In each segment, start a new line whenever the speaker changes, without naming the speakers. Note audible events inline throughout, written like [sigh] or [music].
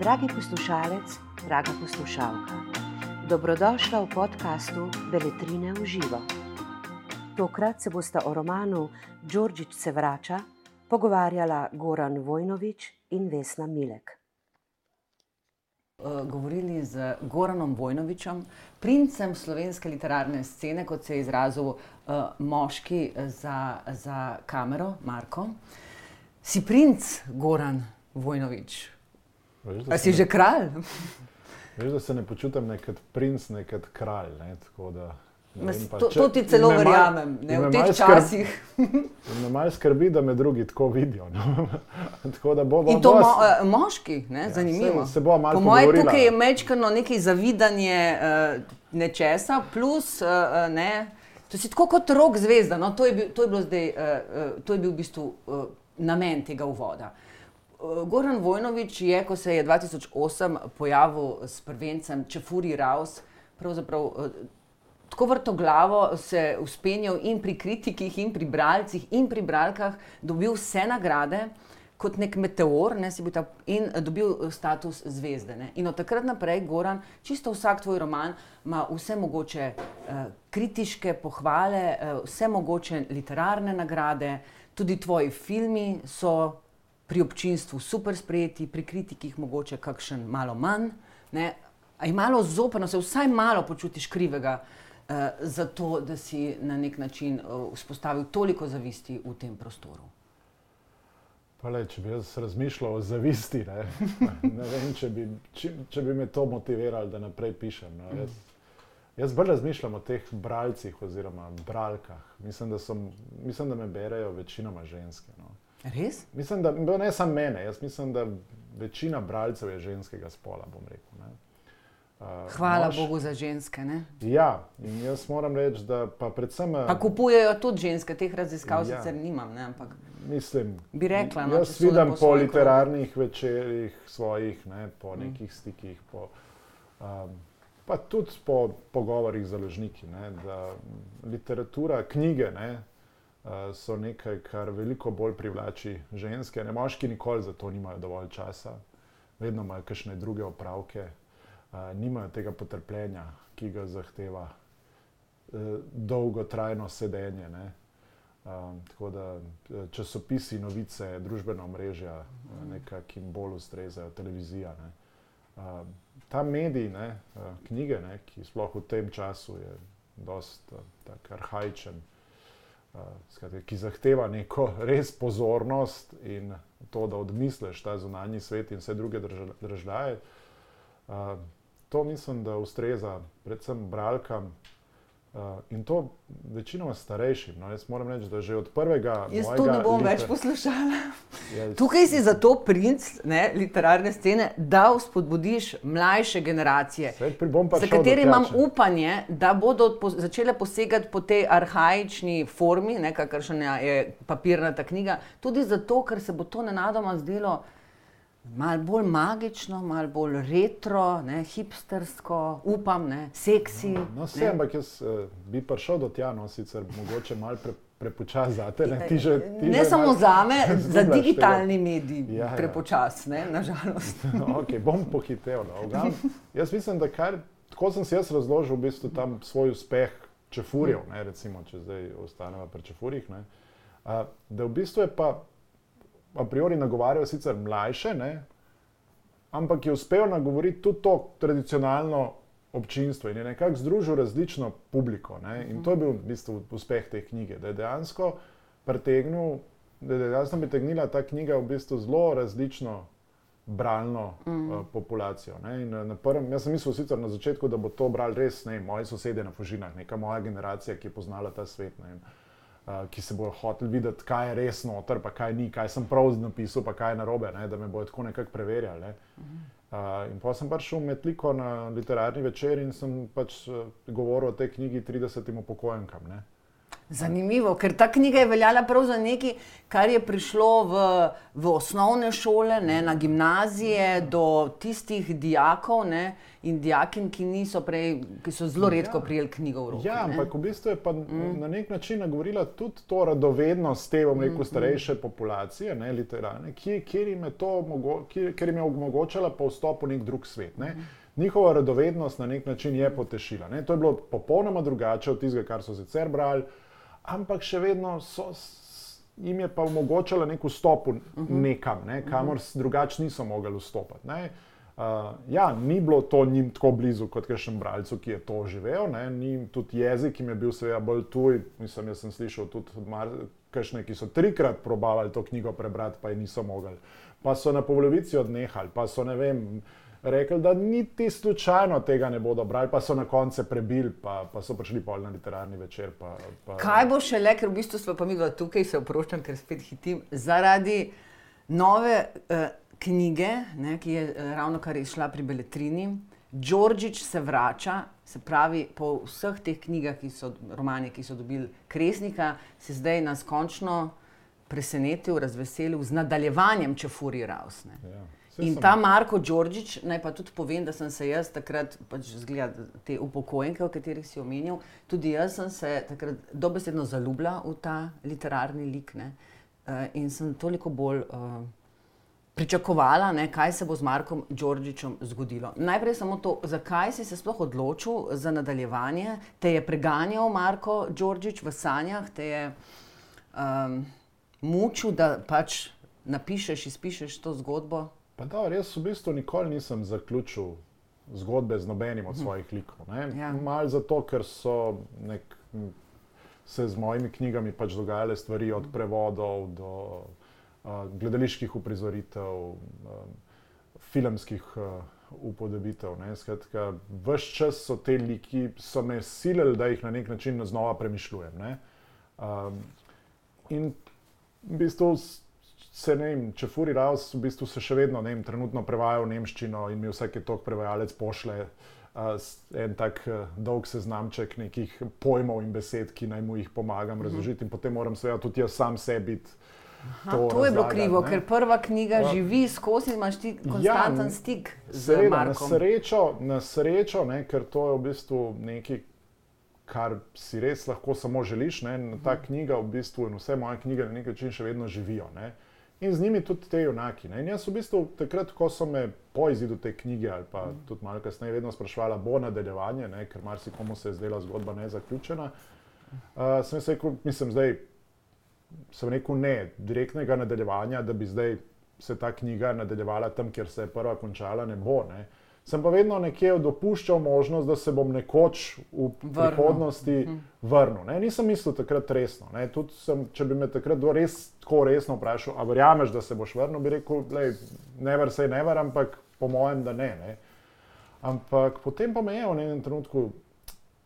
Dragi poslušalec, draga poslušalka, dobrodošla v podkastu Beletrine v živo. Tokrat se bosta o romanu Đorđič se vrača pogovarjala Goran Vojnovič in Vesna Milek.
Uh, govorili z Goranom Vojnovičem, princem slovenske literarne scene, kot se je izrazil uh, moški za, za kamero, Marko. Si princ Goran Vojnovič?
Veš,
A si
ne-
že kralj?
Veš, da se ne počutim nekad princ, nekad kralj. Ne? Tako Da, ne
Mas,
vem, pa
to, to ti celo verjamem, ne, v teh časih.
Me malo skrbi, da me drugi tako vidijo. No? [laughs] tako da bo, bo,
In to
bo-
mo, eh, moški, ne,
ja,
zanimivo.
Se, se bo malo
Po mojem, tukaj je mečkano nekaj zavidanje uh, nečesa, plus uh, ne. To si tako kot rok zvezda. No, to, je bil, to, je zdaj, uh, uh, to je bil v bistvu uh, namen tega uvoda. Uh, Goran Vojnovič je, ko se je 2008 pojavil s prvencem Čefuri Raus, pravzaprav uh, tako vrtoglavo se uspenjal in pri kritikih, in pri bralcih, in pri bralkah, dobil vse nagrade. Kot nek meteor, ne, ta, in eh, dobil eh, status zvezde. Ne. In od takrat naprej, Goran, čisto vsak tvoj roman ima vse mogoče uh, kritiške pohvale, uh, vse mogoče literarne nagrade, tudi tvoji filmi so pri občinstvu super sprejeti, pri kritikih mogoče kakšen malo manj. Ne. A je malo zoprno, se vsaj malo počutiš krivega uh, za to, da si na nek način uh, vzpostavil toliko zavisti v tem prostoru.
Pa le, če bi jaz razmišljal o zavisti, ne, [laughs] ne vem, če bi, če, če bi me to motiviralo, da naprej pišem. No. Jaz, jaz bolj razmišljam o teh bralcih oziroma bralkah. Mislim, da, so, mislim, da me berejo večinoma ženske. No.
Res?
Mislim, da ne samo mene, jaz mislim, da večina bralcev je ženskega spola, rekel. Ne. Uh,
Hvala
mož-
Bogu za ženske. Ne?
Ja, in jaz moram reči, da pa predvsem.
Pa kupujejo tudi ženske, teh raziskav
Ja.
sicer nimam, ne, ampak
Mislim,
Bi rekla, no,
jaz vidim
po
po, literarnih večerjih svojih, ne, po
Mm.
nekih stikih, po, um, pa tudi po pogovorih z založniki, ne, da literatura, knjige ne, uh, so nekaj, kar veliko bolj privlači ženske. Ne, moški nikoli za to nimajo dovolj časa, vedno imajo kakšne druge opravke, uh, nimajo tega potrpljenja, ki ga zahteva uh, dolgotrajno sedenje. Ne. Um, tako da eh, časopisi, novice, družbena omrežja, mm. nekako jim bolj ustrezajo, televizija. Ne. Um, ta medij, ne, uh, knjige, ne, ki sploh v tem času je dosta uh, arhajičen, uh, skratka, ki zahteva neko [laughs] res pozornost in to, da odmisliš ta zunanji svet in vse druge drža- državljaje. To mislim, da ustreza predvsem bralkam. Uh, in to večinoma starejšim. No, jaz moram reči, da že od prvega.
jaz to ne bom več
liter-
poslušala.
Ja,
Tukaj si zato princ ne, literarne scene, da vzpodbudiš mlajše generacije. Za katere imam upanje, da bodo po, začele posegati po tej arhajični formi, kakršna je papirnata knjiga, tudi zato, ker se bo to nenadoma zdelo malo bolj magično, malo bolj retro, ne, hipstersko, upam, ne, seksi.
No, vse,
ne.
ampak jaz uh, bi prišel do tja, no, sicer mogoče malo pre, prepočasi za te. Ne, ti že, ti
ne
že
samo
malo [laughs]
za me, za digitalni medij,
Ja, ja.
prepočasne, nažalost.
tega. [laughs] okay, bom pohitev. No. v glavnem, Jaz mislim, da kar, tako sem si jaz razložil v bistvu tam svoj uspeh čefurjev, ne, recimo, če zdaj ostaneva pri čefurjih. Ne, uh, da v bistvu je pa a priori nagovarjal sicer mlajše, ne, ampak je uspel nagovoriti tudi to tradicionalno občinstvo in je nekako združil različno publiko. Ne? In to je bil v bistvu uspeh te knjige, da je dejansko pritegnil, da je dejansko pritegnila ta knjiga v bistvu zelo različno bralno mm. uh, populacijo. Uh, na prvem, jaz sem mislil sicer na začetku, da bo to brali res ne, moji sosedje na Fužinah, neka moja generacija, ki je poznala ta svet. Ne? In, Uh, ki se bodo hoteli videti, kaj je res noter, pa kaj ni, kaj sem prav napisal, pa kaj je narobe, ne, da me bodo tako nekako preverjali. Ne. Uh, in pa sem pač šel med liko na literarni večer in sem pač uh, govoril o tej knjigi 30 upokojenkam. Ne.
Zanimivo, ker ta knjiga je veljala prav za nekaj, kar je prišlo v, v osnovne šole, ne, na gimnazije, do tistih dijakov ne, in dijakin, ki, prej, ki so zelo redko ja. prijeli knjigo v roke.
Ja, ampak v bistvu je pa mm. na nek način nagovorila tudi to radovednost te, bom rekel, mm. starejše mm. populacije, ne, literarne, ki, kjer, jim mogo, kjer, kjer jim je omogočala pa vstop v nek drug svet. Ne. Mm. Njihova radovednost na nek način je potešila. Ne. To je bilo popolnoma drugače od tistega, kar so sicer brali ampak še vedno so, jim je pa omogočala nek vstop v mhm. nekam, ne, kamor drugače niso mogli vstopiti. Uh, ja, ni bilo to njim tako blizu kot kakšen bralcu, ki je to živel. Ne. Ni tudi jezik, ki je bil seveda bolj tuj. Mislim, jaz sem slišal tudi kakšne, ki so trikrat probavali to knjigo prebrati, pa je niso mogli. Pa so na polovici odnehali, pa so ne vem rekli, da niti slučajno tega ne bodo brali, pa so na koncu prebili, pa, pa so prišli pol na literarni večer. Pa, pa...
Kaj bo še le, ker v bistvu smo pa mi dva tukaj, se oproščam, ker spet hitim, zaradi nove uh, knjige, ne, ki je uh, ravno kar izšla pri Beletrini. Đorđič se vrača, se pravi, po vseh teh knjigah, ki so romani, ki so dobili Kresnika, se zdaj nas končno presenetil, razveselil z nadaljevanjem Čefuri Rausne. Ja. In ta Marko Đorđič, naj pa tudi povem, da sem se jaz takrat, pač zgleda te upokojenke, o katerih si omenil, tudi jaz sem se takrat dobesedno zaljubila v ta literarni lik ne? Eh, in sem toliko bolj uh, pričakovala, ne, kaj se bo z Markom Đorđičem zgodilo. Najprej samo to, zakaj si se sploh odločil za nadaljevanje, te je preganjal Marko Đorđič v sanjah, te je um, mučil, da pač napišeš, izpišeš to zgodbo.
Pa da, res v bistvu nikoli nisem zaključil zgodbe z nobenim od mhm. svojih likov. Ja. Mal zato, ker so nek, se z mojimi knjigami pač dogajale stvari od prevodov do uh, gledaliških uprizoritev, um, filmskih uh, upodobitev. Skratka, vse čas so te liki, so me silili, da jih na nek način znova premišljujem. Um, in v bistvu se ne vem, če Furi Raus v bistvu se še vedno ne vem, trenutno prevaja v nemščino in mi vsake tok prevajalec pošle uh, en tak uh, dolg seznamček nekih pojmov in besed, ki naj mu jih pomagam mhm. razložiti in potem moram seveda tudi jaz sam sebi.
Aha, to, to je bilo krivo, ne? ker prva knjiga uh, živi skozi, imaš ti ja, konstanten ja, stik z Markom.
Na srečo, na srečo ne, ker to je v bistvu nekaj, kar si res lahko samo želiš. Ne, ta knjiga v bistvu in vse moje knjige na nek način še vedno živijo. Ne. In z njimi tudi te junaki. Ne? In jaz v bistvu takrat, ko so me po izidu te knjige ali pa mm. tudi malo kasneje vedno sprašvala, bo nadaljevanje, ne? ker marsikomu se je zdela zgodba nezaključena, uh, sem se rekel, mislim, zdaj sem rekel ne, direktnega nadaljevanja, da bi zdaj se ta knjiga nadaljevala tam, kjer se je prva končala, ne bo. Ne? Uh, sem pa vedno nekje dopuščal možnost, da se bom nekoč v vrnu. prihodnosti mhm. vrnil. Ne, nisem mislil takrat resno. Sem, če bi me takrat res tako resno vprašal, a verjameš, da se boš vrnil, bi rekel, ne ver se, ne ver, ampak po mojem, da ne. ne. Ampak potem pa me je v enem trenutku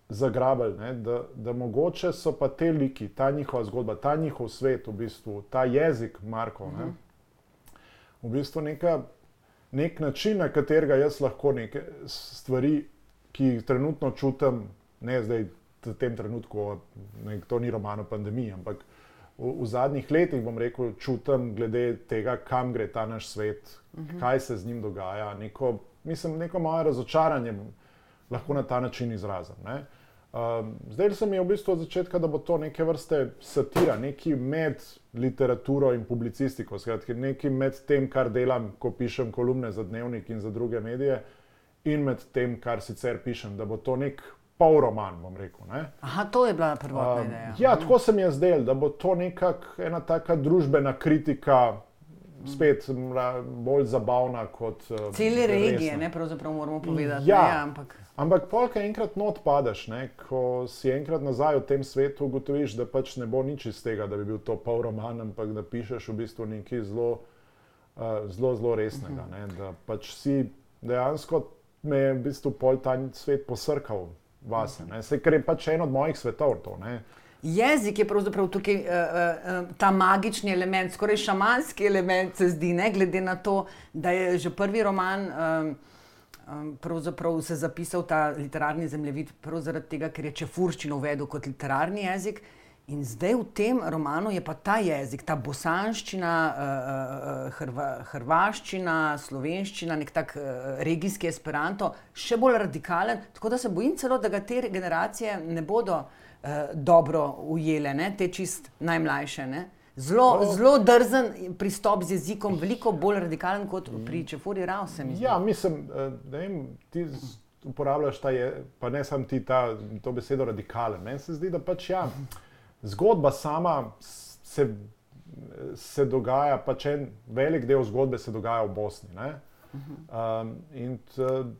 zagrabili, ne, da, da mogoče so pa te liki, ta njihova zgodba, ta njihov svet, v bistvu, ta jezik Marko, ne, mhm. v bistvu neka nek način, na katerega jaz lahko neke stvari, ki jih trenutno čutim, ne zdaj v tem trenutku, ne, to ni roman o pandemiji, ampak v, v zadnjih letih, bom rekel, čutim glede tega, kam gre ta naš svet, uh mhm. -huh. kaj se z njim dogaja. Neko, mislim, neko moje razočaranje lahko na ta način izrazim. Ne. Um, zdaj se mi je v bistvu od začetka, da bo to neke vrste satira, neki med literaturo in publicistiko, skratka, neki med tem, kar delam, ko pišem kolumne za dnevnik in za druge medije, in med tem, kar sicer pišem, da bo to nek pol roman, bom rekel. Ne?
Aha, to je bila prva um,
ideja. Ja, tako se mi je zdelo, da bo to nekakšna ena taka družbena kritika spet mra, bolj zabavna kot. Uh,
Cele regije, ne pravzaprav moramo povedati. Ja, ne, ampak
ampak polka enkrat not padeš, ne, ko si enkrat nazaj v tem svetu, ugotoviš, da pač ne bo nič iz tega, da bi bil to pol roman, ampak da pišeš v bistvu nekaj zelo, uh, zelo, zelo resnega. Ne, da pač si dejansko me je v bistvu pol ta svet posrkal vase, ne, se, ker je pač en od mojih svetov. To,
Jezik je pravzaprav tukaj uh, uh, ta magični element, skoraj šamanski element, se zdi, ne glede na to, da je že prvi roman um, um, pravzaprav se zapisal ta literarni zemljevid, prav zaradi tega, ker je čefurščino uvedel kot literarni jezik. In zdaj v tem romanu je pa ta jezik, ta bosanščina, uh, hrva, hrvaščina, slovenščina, nek tak uh, regijski esperanto, še bolj radikalen. Tako da se bojim celo, da ga te generacije ne bodo dobro ujele, ne? te čist najmlajše. Ne? Zelo, no. zelo drzen pristop z jezikom, veliko bolj radikalen kot pri Čefuri Rausu.
Ja, mislim, da ti uporabljaš ta, je, pa ne samo ti ta, to besedo radikalen. Meni se zdi, da pač ja. Zgodba sama se, se dogaja, pač en velik del zgodbe se dogaja v Bosni. Ne? Um, in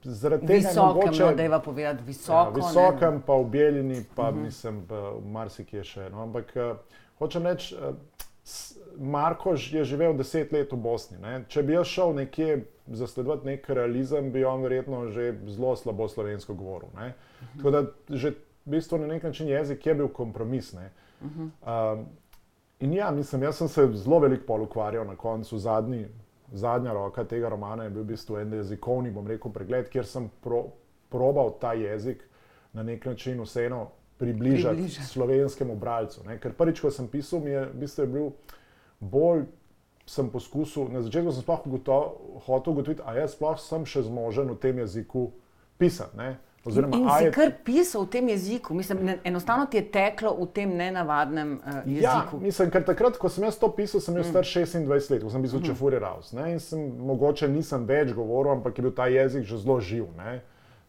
zaradi tega,
da je mogoče, no, da je povedati visoko, ja,
visokem, ne? pa v Beljini, pa uh mhm. -huh. mislim, v marsikje še. No? Ampak uh, hočem reči, uh, Markoš je živel deset let v Bosni. Ne? Če bi jaz šel nekje zasledovati nek realizem, bi on verjetno že zelo slabo slovensko govoril. Uh -huh. Tako da že v bistvu na nek način jezik je bil kompromis. Uh, Um, in ja, mislim, jaz sem se zelo veliko pol ukvarjal na koncu. Zadnji, zadnja roka tega romana je bil v bistvu en jezikovni, bom rekel, pregled, kjer sem pro, probal ta jezik na nek način vseeno približati Približa. slovenskemu bralcu. Ne? Ker prvič, ko sem pisal, mi je, v bistvu je bil bolj. Sem poskusil, na začetku sem sploh hotel ugotoviti, ali jaz sploh sem še zmožen v tem jeziku pisati.
Oziroma, in si je... kar pisal v tem jeziku, mislim, ne, enostavno ti je teklo v tem nenavadnem uh, jeziku.
Ja, mislim, ker takrat, ko sem jaz to pisal, sem bil mm. star 26 let, ko sem bil mm. čefuri raus. Ne, in sem mogoče nisem več govoril, ampak je bil ta jezik že zelo živ. Ne.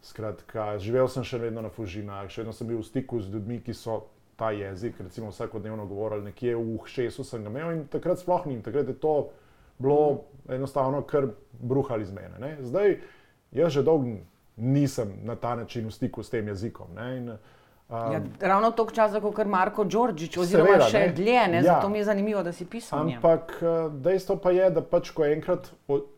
Skratka, živel sem še vedno na Fužinah, še vedno sem bil v stiku z ljudmi, ki so ta jezik, recimo vsakodnevno govorili, nekje v Hšesu sem ga imel in takrat sploh ni. Takrat je to bilo mm. enostavno kar bruhali z mene. Ne. Zdaj, jaz že dolgo nisem na ta način v stiku s tem jezikom. In, um,
ja, ravno toliko časa, kot Marko Đorđič, oziroma seveda, še ne? dlje. Ne? Ja. Zato mi je zanimivo, da si pisal.
Ampak uh, dejstvo pa je, da pač, ko enkrat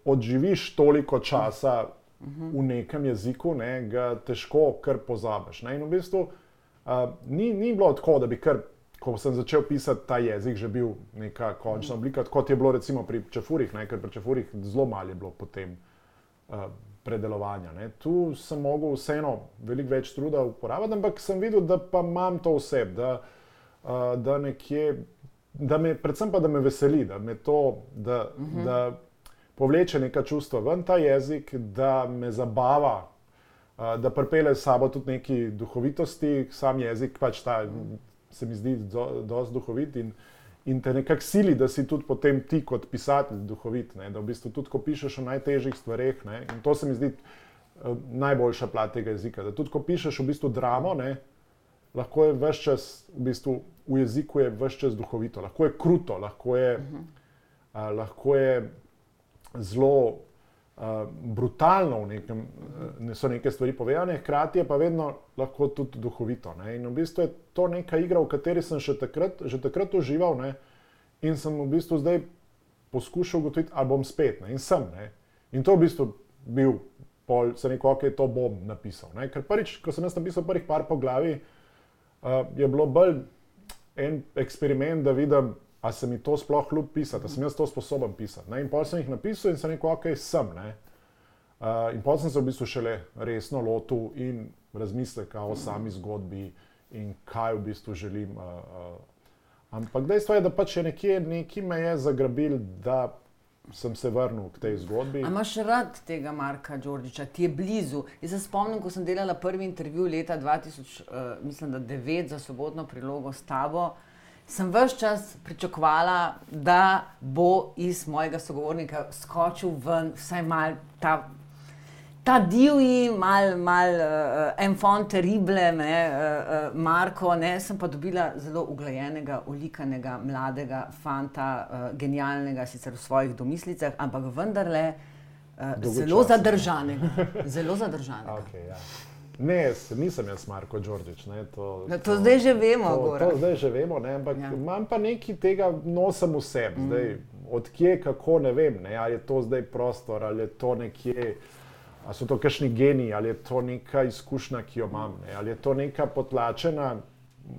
odživiš toliko časa uh -huh. v nekem jeziku, ne, ga težko kar pozabiš. Ne? In v bistvu uh, ni, ni bilo tako, da bi kar. Ko sem začel pisati ta jezik, že bil neka končna oblika, kot je bilo recimo pri Čefurih, ker pri Čefurih zelo malo je bilo potem uh, predelovanja. Ne. Tu sem mogel vseeno veliko več truda uporabljati, ampak sem videl, da pa imam to vse, da, uh, da nekje, da me, predvsem pa da me veseli, da me to, da, uh mhm. -huh. da povleče neka čustva ven ta jezik, da me zabava. Uh, da pripelje s sabo tudi neki duhovitosti, sam jezik pač ta, se mi zdi, do, duhovit. In, uh, in te nekako sili, da si tudi potem ti kot pisatelj duhovit. Ne? Da v bistvu tudi, ko pišeš o najtežjih stvareh, ne? in to se mi zdi uh, najboljša plat tega jezika. Da tudi, ko pišeš v bistvu dramo, ne? lahko je vse čas v, bistvu, v jeziku je vse čas duhovito, lahko je kruto, lahko je, uh, lahko je zelo. Uh, brutalno v nekem, ne so neke stvari povedane, hkrati je pa vedno lahko tudi duhovito. Ne? In v bistvu je to neka igra, v kateri sem še takrat, že takrat užival ne? in sem v bistvu zdaj poskušal ugotoviti, ali bom spet. Ne? In sem. Ne? In to v bistvu bil, pol, se neko, ok, to bom napisal. Ne? Ker prvič, ko sem jaz napisal prvih par poglavi, uh, je bilo bolj en eksperiment, da vidim, a se mi to sploh ljub pisati, da sem jaz to sposoben pisati. Ne? In potem sem jih napisal in sem rekel, ok, sem. Uh, in potem sem se v bistvu šele resno lotil in razmislil o sami zgodbi in kaj v bistvu želim. Uh, uh. Ampak dejstvo je, da pač je nekje nekaj me je zagrabil, da sem se vrnil k tej zgodbi.
A imaš rad tega Marka Đorđiča, ti je blizu. Jaz se spomnim, ko sem delala prvi intervju leta 2009 uh, za sobotno prilogo s tabo sem vse čas pričakovala, da bo iz mojega sogovornika skočil ven vsaj mal ta. Ta divji, malo mal, uh, enfant terrible, ne, uh, uh, Marko, ne, sem pa dobila zelo uglajenega, ulikanega, mladega fanta, uh, genialnega, sicer v svojih domislicah, ampak vendarle uh, zelo zadržanega. Zelo zadržanega. [laughs]
Okay, ja. Ne, nisem jaz Marko Đorđič. To,
to, no, to zdaj že vemo.
To, to zdaj že vemo, ne, ampak ja. imam pa nekaj tega nosom v sebi. Mm. Odkje, kako ne vem, ne, ali je to zdaj prostor, ali je to nekje, ali so to kakšni geniji, ali je to neka izkušnja, ki jo imam, ne, ali je to neka potlačena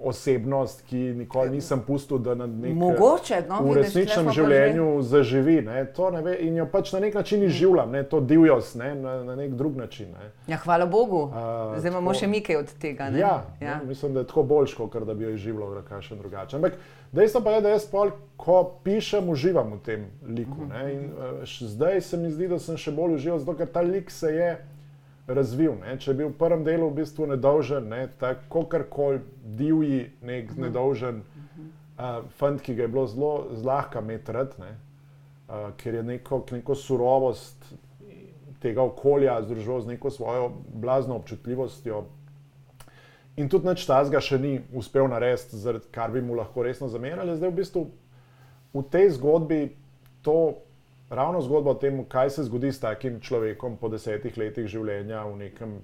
osebnost, ki nikoli nisem pustil, da na nekem
Mogoče, no,
v
vidiš,
resničnem
pa
življenju zaživi. Ne, to ne ve, in jo pač na nek način izživljam, ne, to divjost, ne, na, na nek drug način. Ne.
Ja, hvala Bogu.
A,
Zdaj imamo
tako.
še mi kaj od tega. Ne?
Ja,
ja.
ja. Mislim, da je tako boljš, kot da bi jo izživljal kakšen drugačen. Ampak dejstvo pa je, da jaz pol, ko pišem, uživam v tem liku. Ne? In uh, zdaj se mi zdi, da sem še bolj užival, zato ker ta lik se je razvil. Ne? Če je bil v prvem delu v bistvu nedolžen, ne? tako karkoli divji, nek nedolžen uh, fant, ki ga je bilo zelo zlahka metrati, uh, ker je neko, neko surovost tega okolja združil z neko svojo blazno občutljivostjo. In tudi nič tazga še ni uspel narediti, kar bi mu lahko resno zamerali. Zdaj v bistvu v tej zgodbi to ravno zgodba o tem, kaj se zgodi s takim človekom po desetih letih življenja v nekem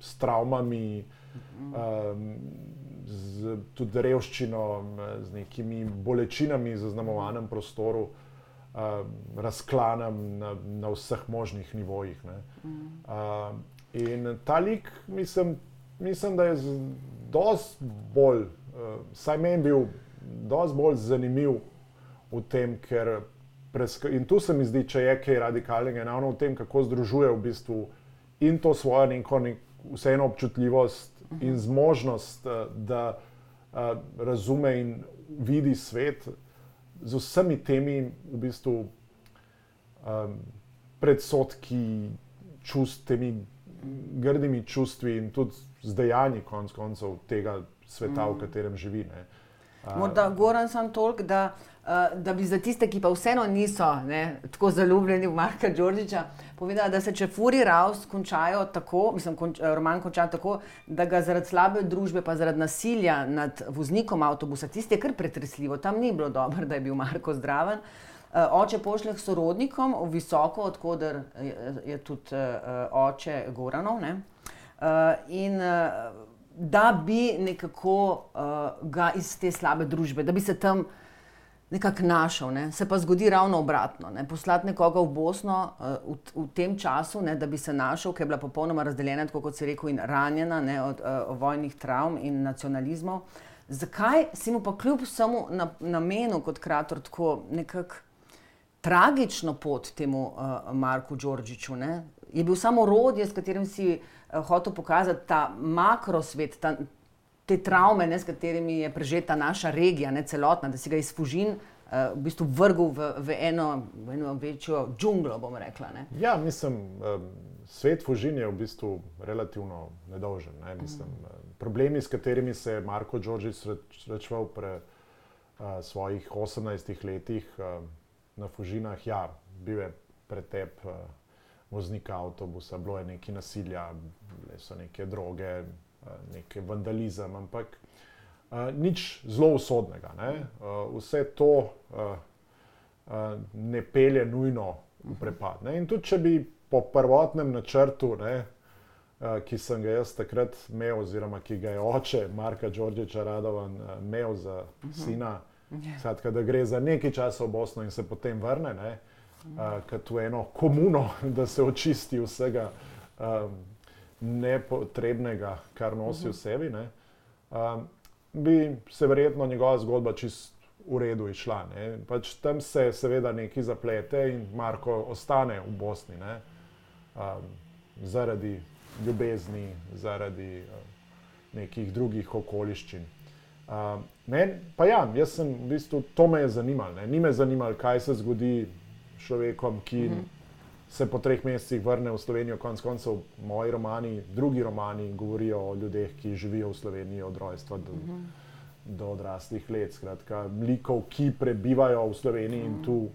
s travmami, um, z tudi revščino, z nekimi bolečinami zaznamovanem prostoru, um, razklanem na, na vseh možnih nivojih. ne. Um, in ta lik, mislim, mislim da je dosti bolj, uh, saj meni bil dosti bolj zanimiv v tem, ker presk- in tu se mi zdi, če je kaj radikalnega, je ravno v tem, kako združuje v bistvu in to svojo neko nek, vseeno občutljivost in zmožnost, eh, da uh, razume in vidi svet z vsemi temi v bistvu um, predsotki, čust, temi grdimi čustvi in tudi z dejanji konc koncev tega sveta, v katerem živi. Ne. A,
Morda Goran sam toliko, da, uh, da bi za tiste, ki pa vseeno niso ne, tako zaljubljeni v Marka Đorđiča, povedala, da se če Furi Raus končajo tako, mislim, konč, eh, roman konča tako, da ga zaradi slabe družbe, pa zaradi nasilja nad voznikom avtobusa, tisti je kar pretresljivo, tam ni bilo dobro, da je bil Marko zdraven. Uh, oče pošlje k sorodnikom, v visoko, odkuder je, je tudi uh, oče Goranov. Uh, in uh, da bi nekako uh, ga iz te slabe družbe, da bi se tam nekako našel, ne? se pa zgodi ravno obratno. Ne? Poslati nekoga v Bosno uh, v, v tem času, ne? da bi se našel, ki je bila popolnoma razdeljena, tako kot se rekel, in ranjena ne? od uh, vojnih travm in nacionalizmov. Zakaj si mu pa kljub vsemu na, namenu kot krator tako nekako tragično pot temu uh, Marku Đorđiču. Ne? Je bil samo orodje, s katerim si uh, hotel pokazati ta makrosvet, ta, te travme, ne, s katerimi je prežeta naša regija, ne celotna, da si ga iz Fužin uh, v bistvu vrgel v, v, eno, v eno večjo džunglo, bom rekla. Ne?
Ja, mislim, um, svet Fužin je v bistvu relativno nedolžen. Ne? Mislim, mm. Problemi, s katerimi se je Marko Đorđič srečeval pri uh, svojih 18 letih uh, na Fužinah, ja, bil je pretep uh, voznika avtobusa, bilo je nekaj nasilja, bile so neke droge, uh, neki vandalizem, ampak uh, nič zelo usodnega. Ne? Uh, vse to ne pelje nujno v prepad. Ne? In tudi, če bi po prvotnem načrtu, ne, ki sem ga jaz takrat imel, oziroma ki ga je oče Marka Đorđiča Radovan imel za sina, skratka, da gre za nekaj časa v Bosno in se potem vrne, ne, kot v eno komuno, [laughs] da se očisti vsega um, nepotrebnega, kar nosi v sebi. Ne, um, bi se verjetno njegova zgodba čist v redu išla. ne. Pač tam se seveda nekaj zaplete in Marko ostane v Bosni ne, um, zaradi ljubezni, zaradi um, nekih drugih okoliščin. Um, men, pa ja, jaz sem v bistvu to me je zanimalo. ne. Ni me zanimalo, kaj se zgodi človekom, ki mm -hmm. Se po treh mesecih vrne v Slovenijo. Konec koncev, moji romani, drugi romani govorijo o ljudeh, ki živijo v Sloveniji od rojstva do, mm -hmm. do odraslih let. Skratka, likov, ki prebivajo v Sloveniji mm -hmm. in tu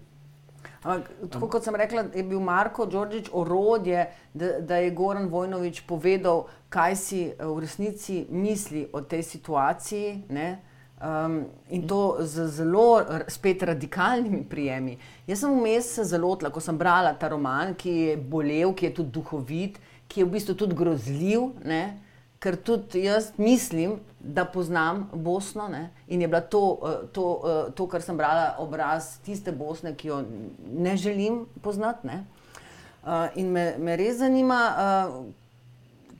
Ampak, tako kot sem rekla, je bil Marko Đorđič orodje, da, da je Goran Vojnovič povedal, kaj si eh, v resnici misli o tej situaciji. Ne? Um, in to z zelo spet radikalnimi prijemi. Jaz sem vmes zelo tla, ko sem brala ta roman, ki je bolel, ki je tudi duhovit, ki je v bistvu tudi grozljiv. Ne? Ker tudi jaz mislim, da poznam Bosno ne? in je bila to, eh, to, eh, to, kar sem brala, obraz tiste Bosne, ki jo ne želim poznati. Ne? Uh, in me, me res zanima, uh,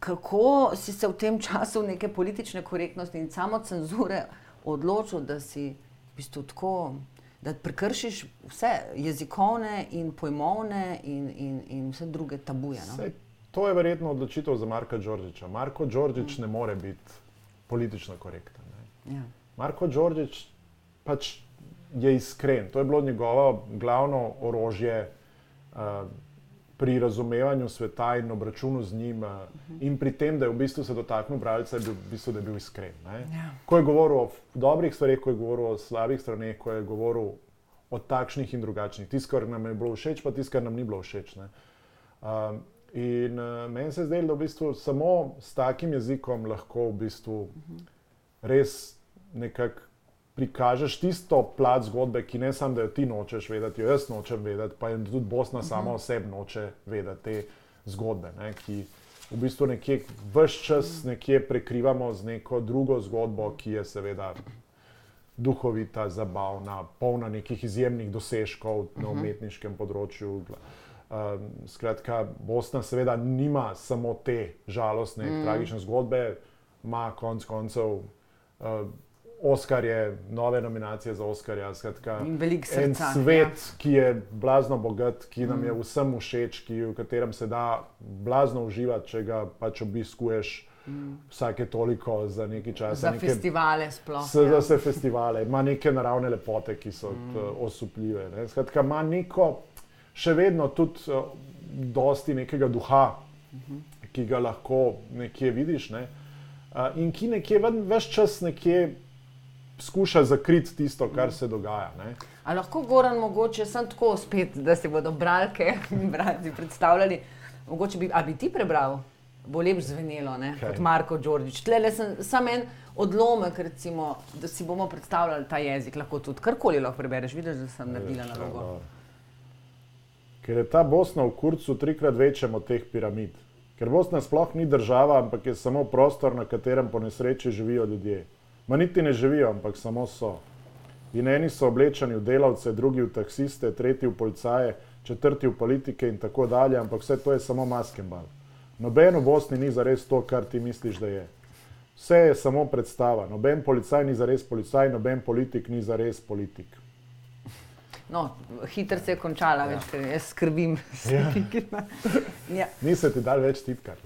kako si se v tem času neke politične korektnosti in samo cenzure odločil, da si v bistvu tako, da prekršiš vse jezikovne in pojmovne in, in, in vse druge tabuje. No?
Sej, to je verjetno odločitev za Marka Đorđiča. Marko Đorđič mm. ne more biti politično korekten. Ja. Marko Đorđič pač je iskren. To je bilo njegovo glavno orožje. Uh, pri razumevanju sveta in obračunu z njim, uh eh, -huh. in pri tem, da je v bistvu se dotaknil bralca, je bil, v bistvu, da je bil iskren. Ja. Ko je govoril o dobrih stvareh, ko je govoril o slabih straneh, ko je govoril o takšnih in drugačnih, tisto, kar nam je bilo všeč, pa tisto, kar nam ni bilo všeč. Uh, in uh, meni se je zdelo, da v bistvu samo s takim jezikom lahko v bistvu uh -huh. res nekako prikažeš tisto plat zgodbe, ki ne samo, da jo ti nočeš vedeti, jo jaz nočem vedeti, pa tudi Bosna uh -huh. sama osebno noče vedeti te zgodbe, ne, ki v bistvu nekje vse čas nekje prekrivamo z neko drugo zgodbo, ki je seveda duhovita, zabavna, polna nekih izjemnih dosežkov uh -huh. na umetniškem področju. Um, skratka, Bosna seveda nima samo te žalostne, mm. tragične zgodbe, ima konec koncev uh, Oscar je, nove nominacije za Oscarja. Skratka,
srca.
En svet, ja. ki je blazno bogat, ki nam mm. je vsem všeč, ki, v katerem se da blazno uživati, če ga pač obiskuješ. Mm. Vsake toliko za nekaj časa.
Za neke, festivale, sploh.
Se, ja. Za vse festivale, ima neke naravne lepote, ki so mm. osupljive. Ne. Skratka, ima neko, še vedno tudi, uh, dosti nekega duha, mm -hmm. ki ga lahko nekje vidiš. Ne. Uh, in ki nekje, več čas nekje skuša zakriti tisto, kar se dogaja. Ne?
Ali lahko govorim, mogoče sem tako spet, da se bodo bralke in bralci predstavljali. Mogoče bi, bi ti prebral, bo lep zvenelo, ne? kot Marko Đorđič. Tle sem samo en odlomek, recimo, da si bomo predstavljali ta jezik. Lahko tudi karkoli lahko prebereš, vidiš, da sem naredila nalogo.
Ker je ta Bosna v kurcu trikrat večja od teh piramid. Ker Bosna sploh ni država, ampak je samo prostor, na katerem po nesreči živijo ljudje. Ma niti ne živijo, ampak samo so. In eni so oblečeni v delavce, drugi v taksiste, tretji v policaje, četrti v politike in tako dalje, ampak vse to je samo maskembal. Noben v Bosni ni zares to, kar ti misliš, da je. Vse je samo predstava. Noben policaj ni zares policaj, noben politik ni zares politik.
No, hitro se je končala, ja. več, ker jaz skrbim. Ja.
ja. Nisi ti dal več tipkar.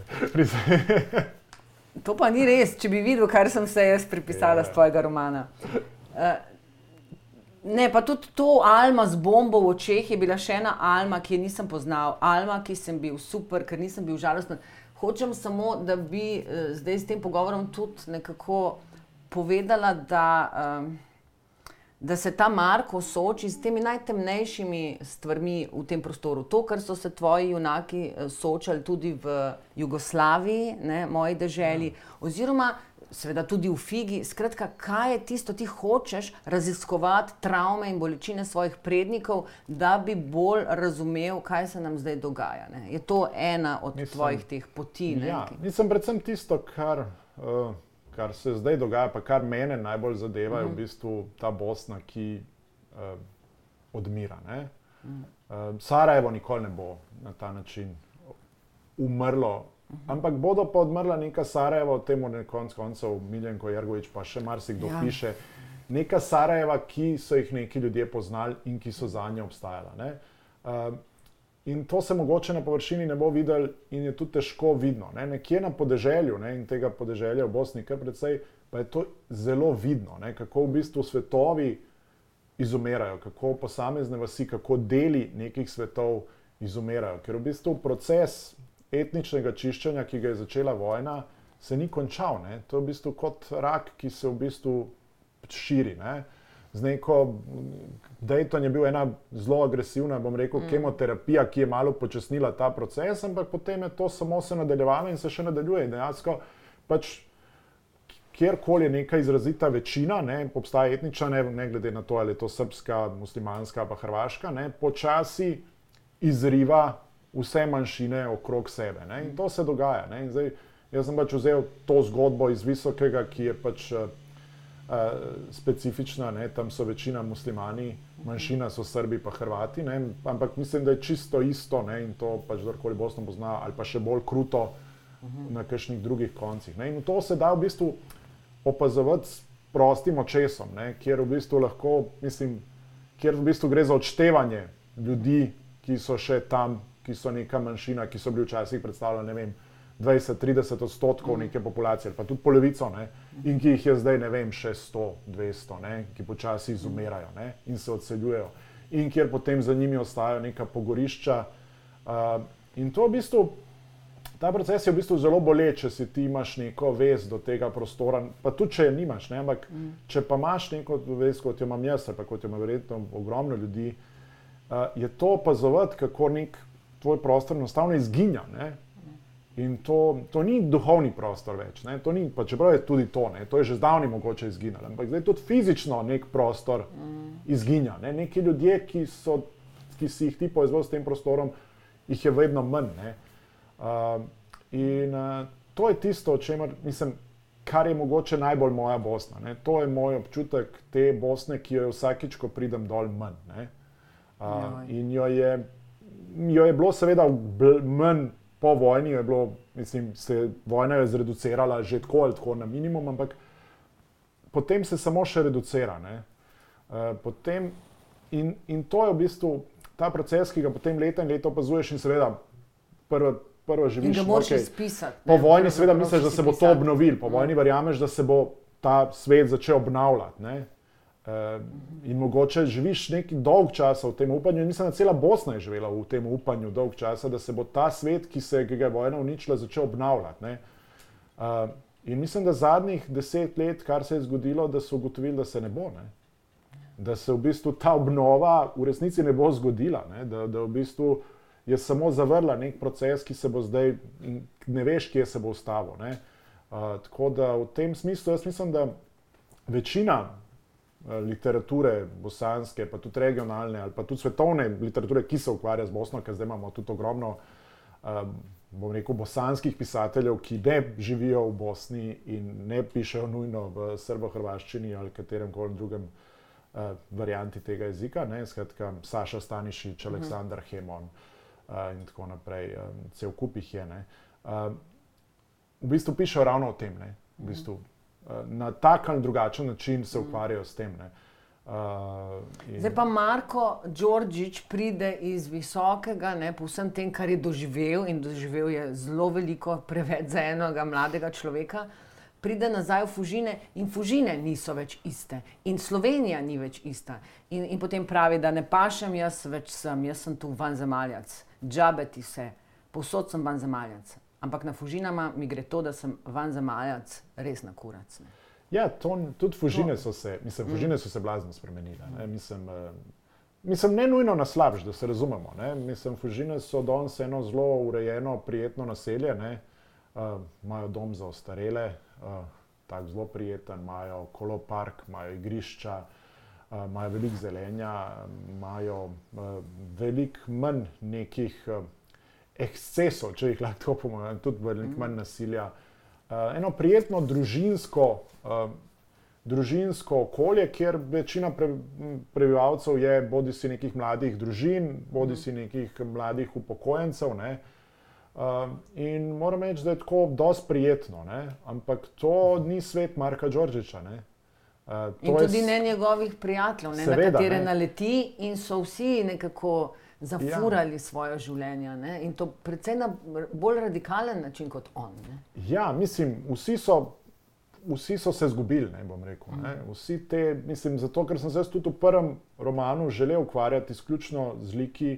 To pa ni res, če bi videl, kar sem se jaz pripisala yeah. z ja. tvojega romana. Uh, ne, pa tudi to Alma z bombo v očeh je bila še ena Alma, ki je nisem poznal, Alma, ki sem bil super, ker nisem bil žalosten. Hočem samo, da bi uh, zdaj s tem pogovorom tudi nekako povedala, da. Uh, da se ta Marko sooči s temi najtemnejšimi stvarmi v tem prostoru. To, kar so se tvoji junaki eh, soočali tudi v Jugoslaviji, ne, moji državi, ja. oziroma seveda tudi v Figi. Skratka, kaj je tisto, ti hočeš raziskovati travme in bolečine svojih prednikov, da bi bolj razumel, kaj se nam zdaj dogaja. Ne. Je to ena od mislim, tvojih teh poti?
Ja, mislim, predvsem tisto, kar. Uh, kar se zdaj dogaja, pa kar mene najbolj zadeva, je v mhm. bistvu ta Bosna, ki uh, odmira. Uh, Sarajevo nikoli ne bo na ta način umrlo. -hmm. Ampak bodo pa odmrla neka Sarajevo, temu ne konc koncev Miljenko Jargovič, pa še marsikdo ja. piše. Neka Sarajeva, ki so jih neki ljudje poznali in ki so za nje obstajala. Uh, In to se mogoče na površini ne bo videl, in je tudi težko vidno. Ne? Nekje na podeželju, ne? in tega podeželja v Bosni, kar predvsej, pa je to zelo vidno, ne? kako v bistvu svetovi izumirajo, kako posamezne vasi, kako deli nekih svetov izumirajo. Ker v bistvu proces etničnega čiščenja, ki ga je začela vojna, se ni končal. Ne? To je v bistvu kot rak, ki se v bistvu širi. Ne? Z neko, Dayton je bil ena zelo agresivna, bom rekel, mm. kemoterapija, ki je malo počasnila ta proces, ampak potem je to samo se nadaljevalo in se še nadaljuje. Dejansko pač. Kjerkoli je neka izrazita večina, ne, obstaja etnična, ne, ne glede na to, ali je to srpska, muslimanska ali hrvaška, ne, počasi izriva vse manjšine okrog sebe. Ne, in to se dogaja. Ne, zdaj, jaz sem pač vzel to zgodbo iz visokega, ki je pač specifična, ne? tam so večina muslimani, manjšina so Srbi, pa Hrvati. Ne? Ampak mislim, da je čisto isto ne? in to pač kdorkoli Bosno pozna, ali pa še bolj kruto, na kakšnih drugih koncih. Ne? In to se da v bistvu opazovati s prostim očesom, ne? kjer v bistvu lahko, mislim, kjer v bistvu gre za odštevanje ljudi, ki so še tam, ki so neka manjšina, ki so bili včasih predstavljeni, ne vem. 20-30 odstotkov neke populacije, pa tudi polovico, ne, in ki jih je zdaj, ne vem, še 100, 200, ne, ki počasi izumirajo ne, in se odseljujejo, in kjer potem za njimi ostajajo neka pogorišča. Uh, in to v bistvu, ta proces je v bistvu zelo boleč, če si ti imaš neko vez do tega prostora, pa tudi če je nimaš, ne, ampak mm. če pa imaš neko vez, kot jo imam jaz, ali pa kot jo ima verjetno ogromno ljudi, uh, je to opazovati, kako nek tvoj prostor enostavno izginja. Ne. In to, to ni duhovni prostor več, to ni, pa čeprav je tudi to, ne, to je že zdavni mogoče izginilo, ampak zdaj tudi fizično nek prostor mm. izginja. Ne. Neki ljudje, ki, so, ki si jih ti povezal s tem prostorom, jih je vedno manj. Uh, in uh, to je tisto, čemer mislim, kar je mogoče najbolj moja Bosna. Ne. To je moj občutek te Bosne, ki jo je vsakič, ko pridem dol, manj. Uh, in jo je, jo je bilo seveda manj po vojni je bilo, mislim, se vojna je zreducirala že tako ali tako na minimum, ampak potem se samo še reducira. Uh, potem, in, in to je v bistvu ta proces, ki ga potem leta in leta opazuješ, in seveda prvo, prvo živiš.
Okay.
Po vojni, seveda, misliš, da se bo to obnovil, po vojni verjameš, da se bo ta svet začel obnavljati. Uh, in mogoče živiš neki dolg čas v tem upanju, in mislim, da cela Bosna je živela v tem upanju dolg čas, da se bo ta svet, ki se ki ga je vojna uničila, začel obnavljati. Uh, in mislim, da zadnjih deset let, kar se je zgodilo, da so ugotovili, da se ne bo. Ne? Da se v bistvu ta obnova v resnici ne bo zgodila, ne? Da, da v bistvu je samo zavrla nek proces, ki se bo zdaj, ne veš, kje se bo ustavil. Uh, tako da v tem smislu jaz mislim, da večina Eh, literature bosanske, pa tudi regionalne ali pa tudi svetovne literature, ki se ukvarja z Bosno, ker zdaj imamo tudi ogromno, um, bom rekel, bosanskih pisateljev, ki ne živijo v Bosni in ne pišejo nujno v srbo-hrvaščini ali katerem koli drugem uh, varianti tega jezika. Ne? Skratka, Saša Stanišič, mhm. Aleksandar -huh. Hemon uh, in tako naprej, um, cel kup jih je. Uh, v bistvu pišejo ravno o tem. Ne? V bistvu, uh -huh na tak ali drugačen način se ukvarjajo s tem. Ne. Uh,
in... Zdaj pa Marko Đorđič pride iz visokega, ne, po vsem tem, kar je doživel in doživel je zelo veliko, preveč za enega mladega človeka. Pride nazaj v Fužine in Fužine niso več iste, in Slovenija ni več ista. In, in potem pravi, da ne pašem jaz več sem, jaz sem tu van zemaljac, džabeti se, posod sem van zemaljac. Ampak na Fužinama mi gre to, da sem van zemaljac, res na kurac. Ne.
Ja, to, tudi Fužine so se, mislim, mm. Fužine so se blazno spremenile. Ne. Mislim, uh, mislim, ne nujno na slabš, da se razumemo. Ne. Mislim, Fužine so danes eno zelo urejeno, prijetno naselje. Uh, imajo dom za ostarele, uh, tako zelo prijeten, imajo kolopark, imajo igrišča. Uh, imajo veliko zelenja, imajo uh, veliko manj nekih uh, ekscesov, če jih lahko pomeni, tudi veliko mm. manj nasilja. Uh, eno prijetno družinsko, uh, družinsko okolje, kjer večina pre, prebivalcev je bodi si nekih mladih družin, bodi si mm. nekih mladih upokojencev. Ne? Uh, in moram reči, da je tako dosti prijetno, ne? ampak to ni svet Marka Đorđiča.
Uh, in tudi je... ne njegovih prijateljev, ne, Seveda, na katere ne. naleti in so vsi nekako zafurali ja. svoje življenje ne? in to predvsem na bolj radikalen način kot on. Ne?
Ja, mislim, vsi so. Vsi so se izgubili, ne bom rekel. Ne. Mm. Vsi te, mislim, zato ker sem se tudi v prvem romanu želel ukvarjati izključno z liki,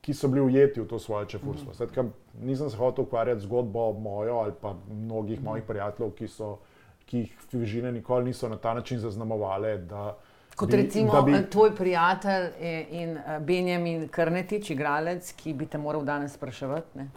ki so bili ujeti v to svoje čefurstvo. Mm. Sedaj, nisem se hotel ukvarjati z zgodbo mojo ali pa mnogih mojih prijateljev, ki, so, ki jih fižine nikoli niso na ta način zaznamovali.
Kot bi, recimo bi... Eh, tvoj prijatelj in eh, Benjamin Krnetič, igralec, ki bi te moral danes spraševati. Ne?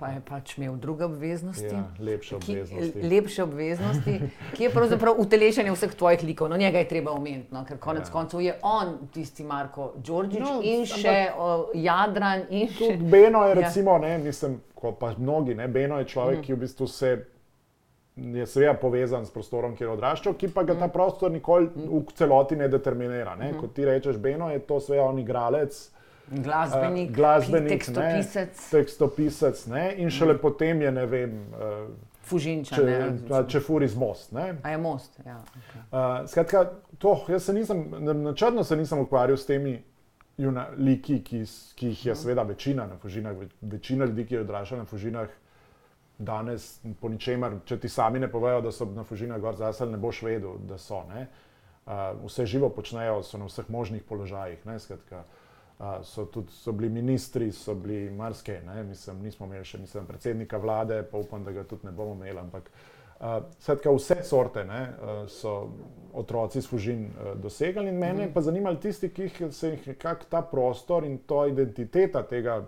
Pa je pač imel druge obveznosti. Ja,
lepše obveznosti.
Ki, lepše obveznosti, ki je pravzaprav utelešenje vseh tvojih likov. No, njega je treba omeniti, no, ker konec ja. koncev je on tisti Marko Đorđič no, in še o, Jadran. In
še... Beno je, ja. recimo, ja. ne, mislim, pa mnogi, ne, Beno je človek, mm. ki v bistvu se je seveda povezan s prostorom, kjer je odraščal, ki pa ga ta mhm. prostor nikoli v celoti ne determinira. Ne? Mhm. Kot ti rečeš, Beno je to seveda on igralec.
Glasbenik,
uh, glasbenik
tekstopisec.
Ne, tekstopisec ne, in šele mm. potem je, ne vem, uh,
Fužinča,
če,
ne,
če furi z most. Ne.
A je most, ja. Okay.
Uh, skratka, to, jaz se nisem, načrtno se nisem ukvarjal s temi liki, ki, ki jih je mhm. seveda večina na Fužinah, večina ljudi, ki je odraščala na Fužinah, danes po ničemer, če ti sami ne povejo, da so na Fužinah gor zasel, ne boš vedel, da so. Ne. Uh, vse živo počnejo, so na vseh možnih položajih. Ne, skratka, uh, so tudi so bili ministri, so bili marske, mislim, nismo imeli še mislim, predsednika vlade, pa upam, da ga tudi ne bomo imeli. Ampak, uh, skratka, vse sorte ne, uh, so otroci služin uh, dosegali in mene mm. pa zanimali tisti, ki jih se jih kak ta prostor in to identiteta tega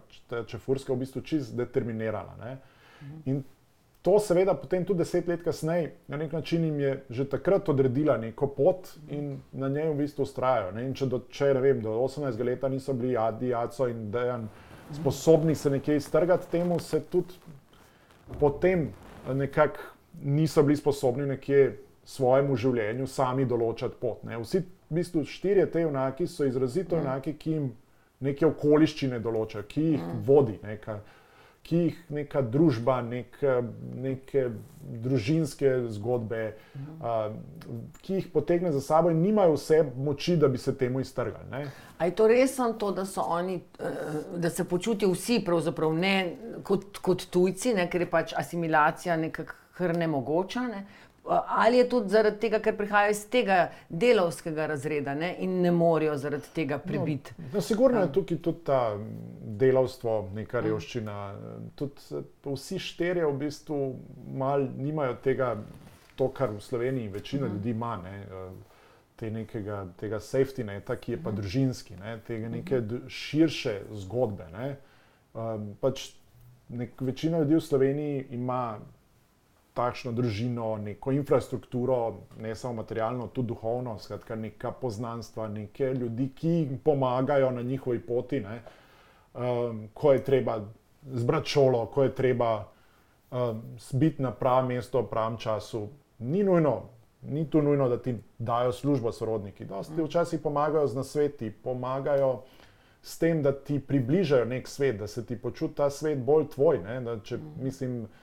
čefurska v bistvu čist determinirala. Ne. In to, seveda, potem tudi deset let kasneje, na nek način jim je že takrat odredila neko pot in na njej v bistvu ustrajajo. Če, do, če vem, do 18 let niso bili Adi, Jaco in Dejan sposobni se nekje iztrgati, temu se tudi potem nekako niso bili sposobni nekje svojemu življenju sami določati pot. Ne. Vsi v bistvu štirje te enaki so izrazito enaki, ki jim neke okoliščine določajo, ki jih vodi. Neka, ki jih neka družba, nek, neke družinske zgodbe, uh, ki jih potegne za sabo in nimajo vse moči, da bi se temu iztrgali. Ne?
A je to res to, da, oni, eh, da se počutijo vsi ne kot, kot tujci, ne? ker je pač asimilacija nekako nemogoča? Ne? Ali je tudi zaradi tega, ker prihajajo iz tega delovskega razreda ne, in ne morejo zaradi tega prebiti?
No, no, sigurno je tukaj tudi ta delavstvo, neka revščina. Tudi vsi štirje v bistvu mal, nimajo tega, to, kar v Sloveniji večina -huh. ljudi ima. Ne, te nekega, tega safety neta, ki je pa -huh. družinski, ne, tega neke širše zgodbe. Ne. Um, pač nek, večina ljudi v Sloveniji ima takšno družino, neko infrastrukturo, ne samo materialno, tudi duhovno, skratka, neka poznanstva, neke ljudi, ki jim pomagajo na njihovi poti, um, ko je treba zbrati šolo, ko je treba um, biti na pravem mestu, v pravem času. Ni nujno, ni tu nujno, da ti dajo službo sorodniki. Dosti mm. včasih pomagajo z nasveti, pomagajo. S tem, da ti približajo nek svet, da se ti počuti ta svet bolj tvoj. Da, če, mm. mislim, da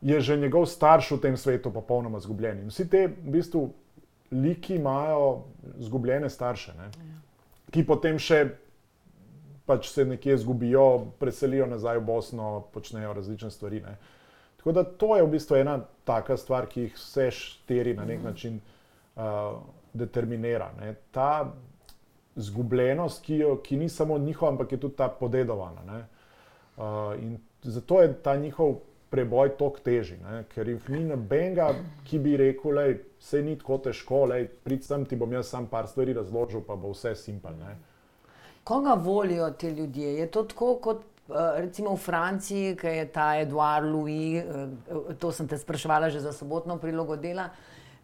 je že njegov starš v tem svetu popolnoma izgubljen. Vsi te v bistvu, liki imajo izgubljene starše, ne? ki potem še pač se nekje izgubijo, preselijo nazaj v Bosno, počnejo različne stvari. Ne? Tako da to je v bistvu ena taka stvar, ki jih vse štiri na nek mhm. način uh, determinira. Ne? Ta izgubljenost, ki, jo, ki ni samo njihova, ampak je tudi ta podedovana. Uh, in zato je ta njihov preboj tako teži, ne? ker jih ni nobenega, ki bi rekel, da se ni tako težko, pridem ti bom jaz sam par stvari razložil, pa bo vse simpel.
Koga volijo ti ljudje? Je to tako kot eh, recimo v Franciji, ki je ta Edouard Louis, eh, to sem te spraševala že za sobotno prilogo dela,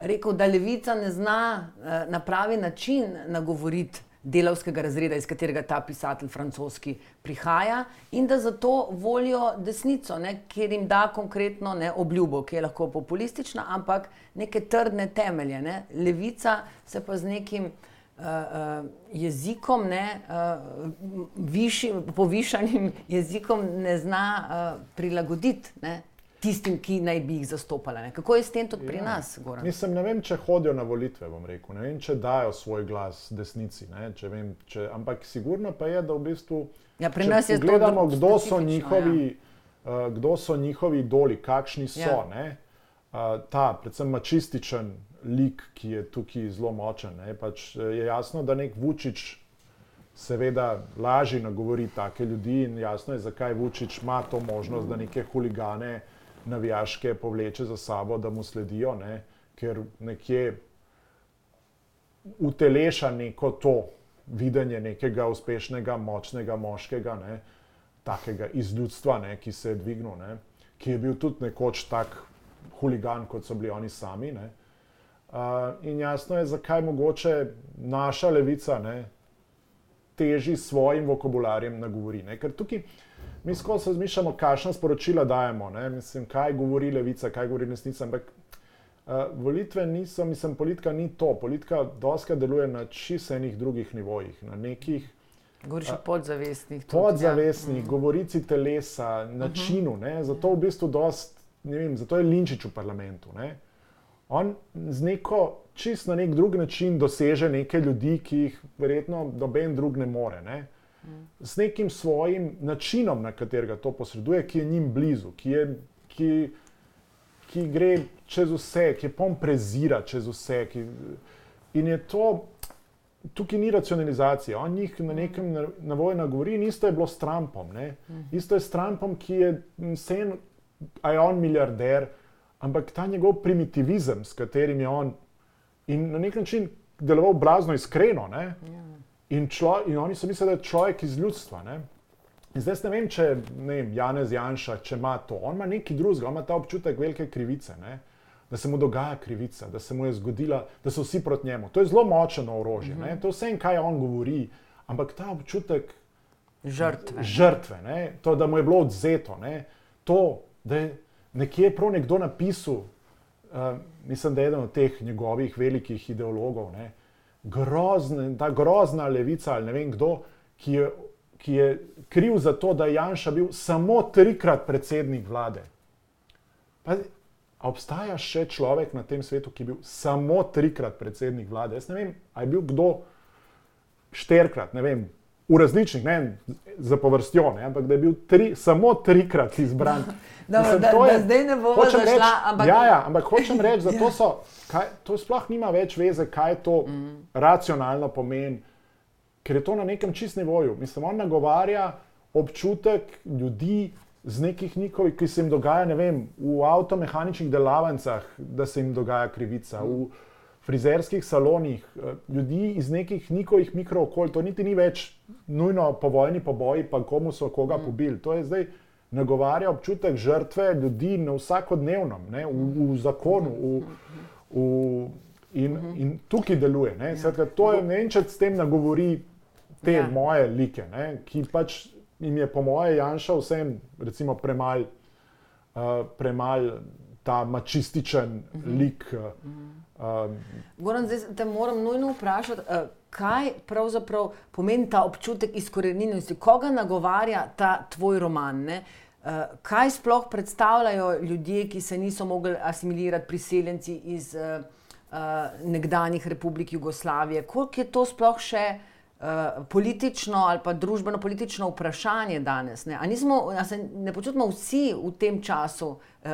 rekel, da levica ne zna eh, na pravi način nagovoriti delavskega razreda, iz katerega ta pisatelj francoski prihaja, in da zato volijo desnico, ne, ker jim da konkretno ne, obljubo, ki je lahko populistična, ampak neke trdne temelje. Ne. Levica se pa z nekim uh, uh, jezikom, ne, uh, viši, povišanim [laughs] jezikom, ne zna uh, prilagoditi. Ne tistim, ki naj bi jih zastopali. Kako je s tem tudi pri ja. nas?
Mislim, ne vem, če hodijo na volitve, rekel, ne vem, če dajo svoj glas desnici. Če vem, če, ampak sigurno pa je, da v bistvu
ja, pri nas je
gledamo, kdo so, njihovi, ja. uh, kdo so njihovi idoli, kakšni so. Ja. Uh, ta, predvsem mačističen lik, ki je tukaj zelo močen. Pač je jasno, da nek Vučić. Seveda, lažje nagovori take ljudi, in jasno je, zakaj Vučić ima to možnost, da neke huligane navijaške povleče za sabo, da mu sledijo, ne? ker nekje uteleša neko to videnje nekega uspešnega, močnega moškega. Ne? takega iz ljudstva, ne, ki se je dvignil, ne, ki je bil tudi nekoč tak huligan, kot so bili oni sami. Ne. Uh, in jasno je, zakaj mogoče naša levica ne, teži svojim vokabularjem nagovori. Ne. Ker tukaj mi skozi razmišljamo, kakšna sporočila dajemo, ne. mislim, kaj govori levica, kaj govori resnica. Ampak uh, volitve niso, mislim, politika ni to. Politika doska deluje na čisto drugih nivojih, na nekih.
Govoriš o podzavestnih.
Podzavestnih, ja. govorici telesa, načinu. Ne? Zato v bistvu dost, ne vem, zato je Linčič v parlamentu. Ne? On z neko čist na nek drug način doseže neke ljudi, ki jih verjetno noben drug ne more. Ne? S nekim svojim načinom, na katerega to posreduje, ki je njim blizu, ki, je, ki, ki gre čez vse, ki je pom prezira čez vse. Ki, in je to tukaj ni racionalizacije. On jih na nekem navoju nagovori, in isto je bilo s Trumpom. Ne? Isto je s Trumpom, ki je vseeno, a je on milijarder, ampak ta njegov primitivizem, s katerim je on in na nek način deloval blazno iskreno. Ne? In, člo, in oni so mislili, da je človek iz ljudstva. Ne? In zdaj ne vem, če ne vem, Janez Janša, če ima to. On ima nekaj drugega, on ima ta občutek velike krivice. Ne? da se mu dogaja krivica, da se mu je zgodila, da so vsi proti njemu. To je zelo močno orožje. Mm -hmm. To je vse, kaj on govori, ampak ta občutek
žrtve.
žrtve ne? To, da mu je bilo odzeto, ne? to, da je nekje prav nekdo napisal, uh, mislim, da je eden od teh njegovih velikih ideologov, ne? Grozne, ta grozna levica ali ne vem kdo, ki je, ki je kriv za to, da je Janša bil samo trikrat predsednik vlade. Pa, obstaja še človek na tem svetu, ki je bil samo trikrat predsednik vlade? Jaz ne vem, ali je bil kdo štirikrat, ne vem, v različnih, ne za povrstjo, ne, ampak da je bil tri, samo trikrat izbran. [laughs]
Dobro, da, je, da zdaj ne bomo
zašla,
reč, ampak...
Ja, ja, ampak hočem [laughs] reči, da to, so, kaj, to sploh nima več veze, kaj to mm. racionalno pomeni, ker je to na nekem čist nivoju. Mislim, on nagovarja občutek ljudi, z nekih njihovih, ki se jim dogaja, ne vem, v avtomehaničnih delavnicah, da se jim dogaja krivica, v frizerskih salonih, eh, ljudi iz nekih njihovih mikrookolj, to niti ni več nujno po vojni poboji, pa komu so koga mm. pobili. To je zdaj nagovarja občutek žrtve ljudi na vsakodnevnem, ne, v, v zakonu. V, v, In, mhm. in tukaj deluje. Ja. Svetka, to je nekaj, s tem nagovori te ja. moje like, ne, ki pač jim je, po mojem, Janša vsem, recimo, premal, uh, premal ta mačističen uh -huh. lik. Uh,
Goran, zdaj te moram nujno vprašati, uh, kaj pravzaprav pomeni ta občutek izkoreninjenosti, koga nagovarja ta tvoj roman? Ne? Uh, kaj sploh predstavljajo ljudje, ki se niso mogli asimilirati, priseljenci iz uh, uh, nekdanjih republik Jugoslavije? Koliko je to sploh še uh, uh, politično ali pa družbeno politično vprašanje danes. Ne, nismo, se ne počutimo vsi v tem času uh,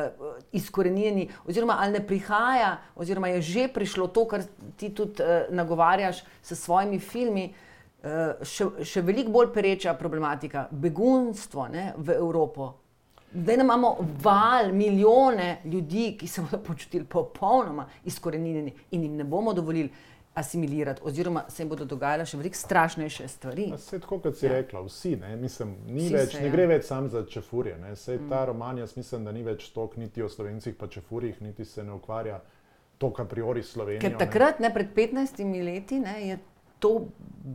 izkorenjeni, oziroma ali ne prihaja, oziroma je že prišlo to, kar ti tudi uh, nagovarjaš s svojimi filmi. Uh, še, še veliko bolj pereča problematika, begunstvo ne, v Evropo. Zdaj imamo val, milijone ljudi, ki se bodo počutili popolnoma izkorenjeni in jim ne bomo dovolili asimilirati, oziroma se jim bodo dogajale še veliko strašnejše stvari.
Vse tako, kot si ja. rekla, vsi, ne, mislim, več, se, ne ja. gre več samo za čefurje. Vse mm. ta roman, jaz mislim, da ni več tok niti o slovencih, pa čefurjih, niti se ne ukvarja to, kar priori Slovenija.
Ker takrat, ne, pred 15 leti, ne, je. To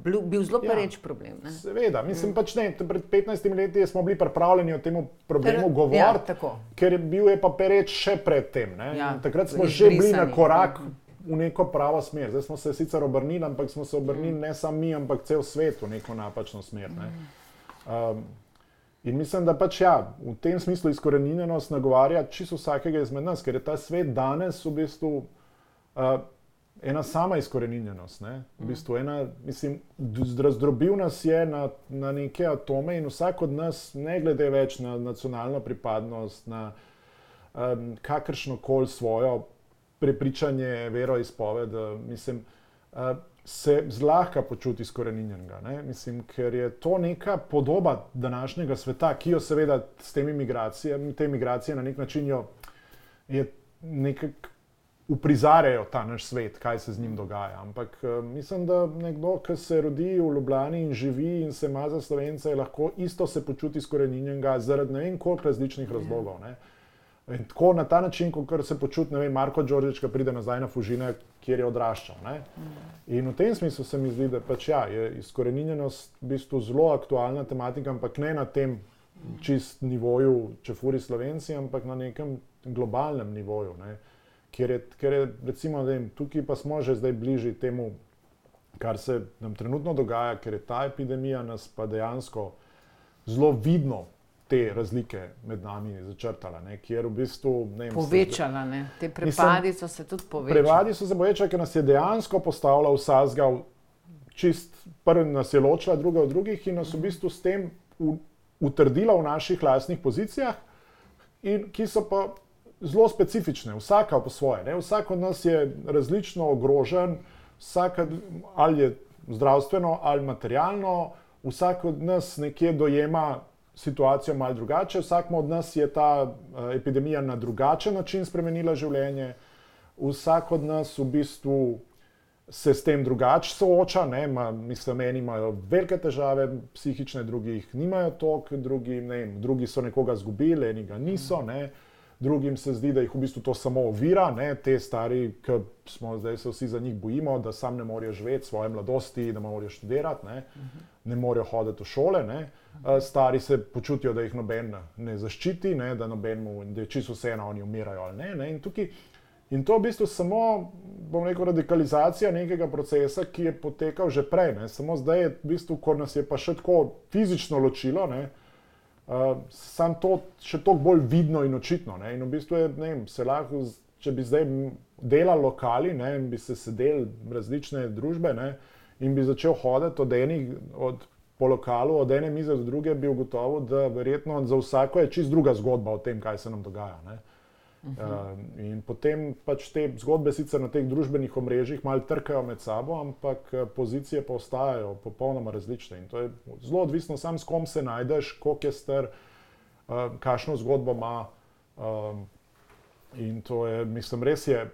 bil, bil zelo ja, pereč problem. Ne?
Seveda, mislim mm. pač ne. Pred 15 leti smo bili pripravljeni o tem problemu govoriti, ja, ker je bil je pa pereč še predtem. Ja, takrat smo že bili na korak. Mm v neko pravo smer. Zdaj smo se sicer obrnili, ampak smo se obrnili mm. ne samo mi, ampak cel svet v neko napačno smer. Ne. Um, in mislim, da pač ja, v tem smislu izkoreninjenost nagovarja čisto vsakega izmed nas, ker je ta svet danes v bistvu uh, ena sama izkoreninjenost. Ne. V bistvu ena, mislim, razdrobil nas je na, na neke atome in vsak od nas, ne glede več na nacionalno pripadnost, na um, kakršno koli svojo prepričanje, vero izpoved, mislim, se zlahka počuti izkoreninjenega. Ker je to neka podoba današnjega sveta, ki jo seveda s temi migracijami, te migracije na nek način jo nekako uprizarjajo ta naš svet, kaj se z njim dogaja. Ampak uh, mislim, da nekdo, ki se rodi v Ljubljani in živi in se ima za slovence, lahko isto se počuti skorenjenega zaradi ne vem koliko različnih razlogov. Ne. In tako na ta način, kot se počuti, ne vem, Marko Đorđeč, ki pride nazaj na Fužine, kjer je odraščal. Ne? In v tem smislu se mi zdi, da pač ja, je izkoreninjenost v bistvu zelo aktualna tematika, ampak ne na tem čist nivoju, če furi slovenci, ampak na nekem globalnem nivoju. Ne? Ker je, ker je recimo, vem, tukaj pa smo že zdaj bližji temu, kar se nam trenutno dogaja, ker je ta epidemija nas pa dejansko zelo vidno te razlike med nami začrtala. Ne, kjer v bistvu,
ne, povečala, ne. te prepadi so se tudi povečali.
Prepadi so se povečali, ker nas je dejansko postavila vsazga, čist prvi nas je ločila, druga od drugih in nas v bistvu s tem utrdila v naših lastnih pozicijah, in ki so pa zelo specifične, vsaka po svoje. Ne. Vsak od nas je različno ogrožen, vsak ali je zdravstveno ali materialno, vsak od nas nekje dojema situacijo malo drugače. Vsakmo od nas je ta uh, epidemija na drugačen način spremenila življenje. Vsak od nas v bistvu se s tem drugače sooča. Ne, ma, mislim, eni imajo velike težave, psihične, drugi jih nimajo toliko, drugi, ne, drugi so nekoga zgubili, eni ga niso. Ne. Drugim se zdi, da jih v bistvu to samo ovira, ne? te stari, ki smo zdaj se vsi za njih bojimo, da sam ne morejo živeti svoje mladosti, da morajo študirati, ne, ne morejo hoditi v šole. Ne? Stari se počutijo, da jih noben ne zaščiti, ne, da, mu, da je čisto vseeno, oni umirajo ali ne. ne. In, tukaj, in to je v bistvu samo rekel, radikalizacija nekega procesa, ki je potekal že prej. Ne. Samo zdaj je v bistvu, ko nas je pa še tako fizično ločilo. Ne, Uh, Sam to še toliko bolj vidno in očitno. Ne? In v bistvu je, ne vem, se lahko, če bi zdaj delali lokali, ne, bi se sedeli različne družbe, ne, in bi začel hoditi od enih, od po lokalu, od ene mize do druge, bi ugotovil, da verjetno za vsako je čist druga zgodba o tem, kaj se nam dogaja. Uh -huh. uh, in potem pač te zgodbe sicer na teh družbenih omrežjih malo trkajo med sabo, ampak eh, pozicije pa ostajajo popolnoma različne. In to je zelo odvisno, sam s kom se najdeš, koliko je star, uh, kakšno zgodbo ima. Um, In to je, mislim, res je,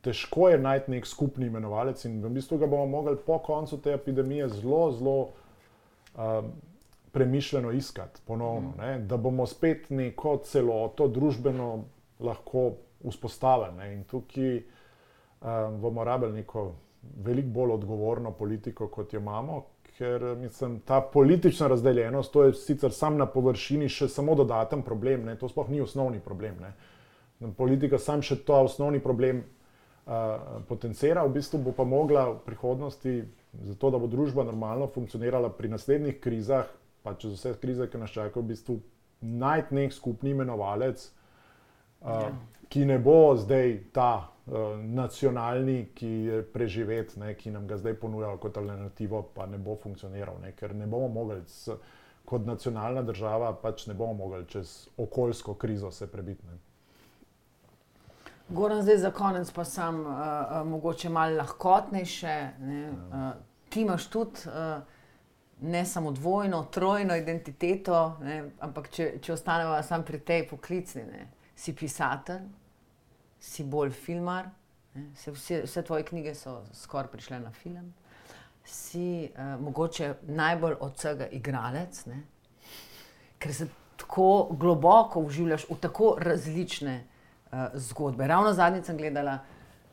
težko je najti nek skupni imenovalec, in v bistvu ga bomo mogli po koncu te epidemije zelo, zelo um, premišljeno iskati, ponovno, ne? da bomo spet neko celoto družbeno lahko vzpostavili. Ne? In tukaj um, bomo rabili neko veliko bolj odgovorno politiko, kot jo imamo. Ker mislim, ta politična razdeljenost, to je sicer sam na površini še samo dodaten problem, ne? to sploh ni osnovni problem. Ne? Politika sam še to osnovni problem uh, potencira, v bistvu bo pa mogla v prihodnosti zato da bo družba normalno funkcionirala pri naslednjih krizah, pa čez vse krize, ki nas čakajo, v bistvu najti nek skupni imenovalec, uh, ja. ki ne bo zdaj ta uh, nacionalni, ki je preživet, ne, ki nam ga zdaj ponuja kot alternativo, pa ne bo funkcioniral, ne, ker ne bomo mogli. S, Kot nacionalna država pač ne bomo mogli čez okoljsko krizo se prebiti.
Goran, zdaj za konec pa sem uh, mogoče malo lahkotnejše. Ne, uh, ti imaš tudi uh, ne samo dvojno, trojno identiteto, ne, ampak če, če ostanemo samo pri tej poklicni, ne, si pisatelj, si bolj filmar, ne, se, vse, vse tvoje knjige so skoraj prišle na film. Si uh, mogoče najbolj od vsega igralec, ne, ker se tako globoko uživljaš v tako različne uh, zgodbe. Ravno zadnjič sem gledala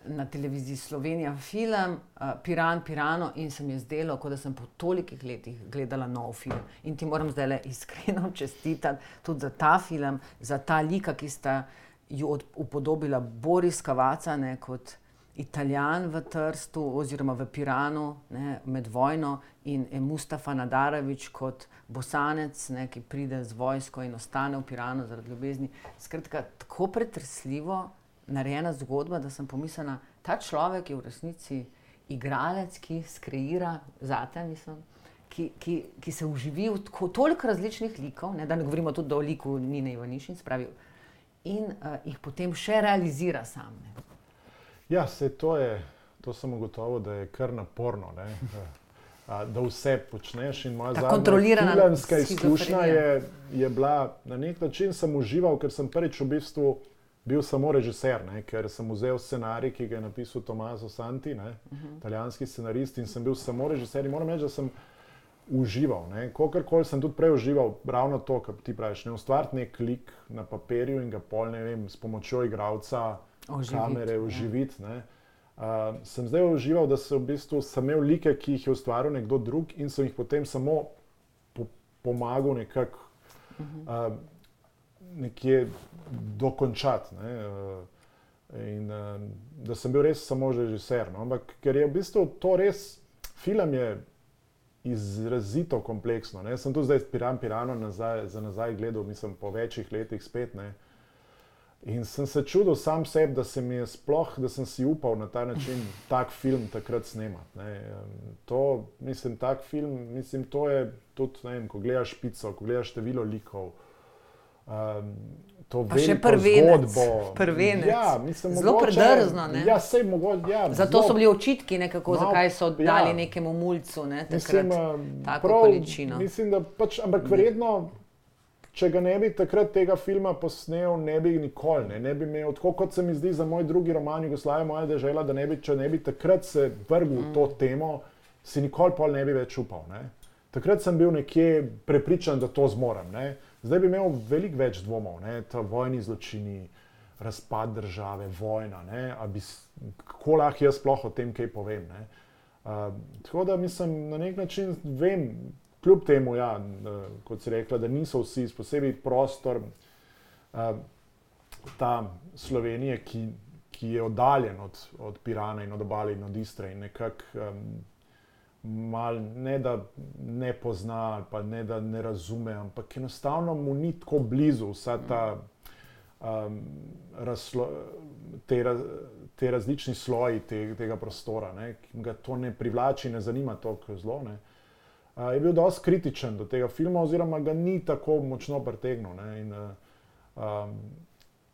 na televiziji Slovenija film uh, Piran, Pirano in se mi je zdelo, kot da sem po tolikih letih gledala nov film. In ti moram zdaj le iskreno [laughs] čestitati tudi za ta film, za ta lika, ki sta jo upodobila Boris Kavaca ne, kot italijan v Trstu oziroma v Piranu ne, med vojno in Mustafa Nadarevič kot bosanec, ne, ki pride z vojsko in ostane v Piranu zaradi ljubezni. Skratka, tako pretresljivo narejena zgodba, da sem pomislila, ta človek je v resnici igralec, ki skreira zate, mislim, ki, ki, ki se uživi v toliko različnih likov, ne, da ne govorimo tudi o liku Nina Ivanišin, spravi, in uh, jih potem še realizira sam. Ne.
Ja, se to je, to sem ugotovil, da je kar naporno. Ne. Da vse počneš, in moja
kontrolirana
filmska izkušnja je, je bila na nek način, sem užival, ker sem prvič v bistvu bil samo režiser, ne, ker sem vzel scenarij, ki ga je napisal Tomaso Santi, ne, uh -huh. italijanski scenarist, in sem bil samo režiser. In moram reči, da sem užival. Kokorkoli sem tudi prej užival, ravno to, kar ti praviš. Ne ustvariti nek lik na papirju in ga pol ne vem, s pomočjo igralca,
Oživit,
kamere,
ja.
uživiti. Ne. Uh, sem zdaj užival, da sem v bistvu imel like, ki jih je ustvaril nekdo drug in sem jih potem samo po, pomagal nekako uh, nekje dokončati. Ne, uh, in uh, da sem bil res samo režiser. No. Ampak ker je v bistvu to res, film je izrazito kompleksno. Ne. Sem tu zdaj Piran Pirano nazaj, za nazaj gledal, mislim, po večjih letih spet. Ne. In sem se čudil sam sebi, da se mi je sploh, da sem si upal na ta način tak film takrat snemati. ne. To, mislim, tak film, mislim, to je tudi, ne vem, ko gledaš pico, ko gledaš število likov. Um, to
Pa še prvenec,
zgodbo.
prvenec.
Ja, mislim,
Zelo
mogoče-
predrzno, ne?
Ja, sej mogoče. Ja,
Zato
zelo-
so bili očitki, nekako,
No,
zakaj so
ja.
dali nekemu mulcu ne, takrat
Mislim,
tako
prav,
količino.
Mislim, da pač, ampak verjetno, če ga ne bi takrat tega filma posnel, ne bi nikoli, ne, ne bi imel, tako kot se mi zdi za moj drugi roman Jugoslavija, moja država, da ne bi, če ne bi takrat se vrgel v to temo, si nikoli pol ne bi več upal. Ne. Takrat sem bil nekje prepričan, da to zmorem. Ne. Zdaj bi imel veliko več dvomov, ne, ta vojni zločini, razpad države, vojna, ne, bi, kako lahko jaz sploh o tem kaj povem. Ne. Uh, tako da mislim, na nek način vem, kljub temu, ja, uh, kot si rekla, da niso vsi, posebej prostor uh, ta Slovenije, ki, ki je oddaljen od, od Pirana in od obale in od Istre in nekako um, mal ne da ne pozna ali pa ne da ne razume, ampak enostavno mu ni tako blizu vsa ta um, razslo, te, raz, te različni sloji te, tega prostora, ne, ki ga to ne privlači, ne zanima toliko zelo. Ne. Uh, je bil dosti kritičen do tega filma, oziroma ga ni tako močno pretegnil. Ne, in, uh, um,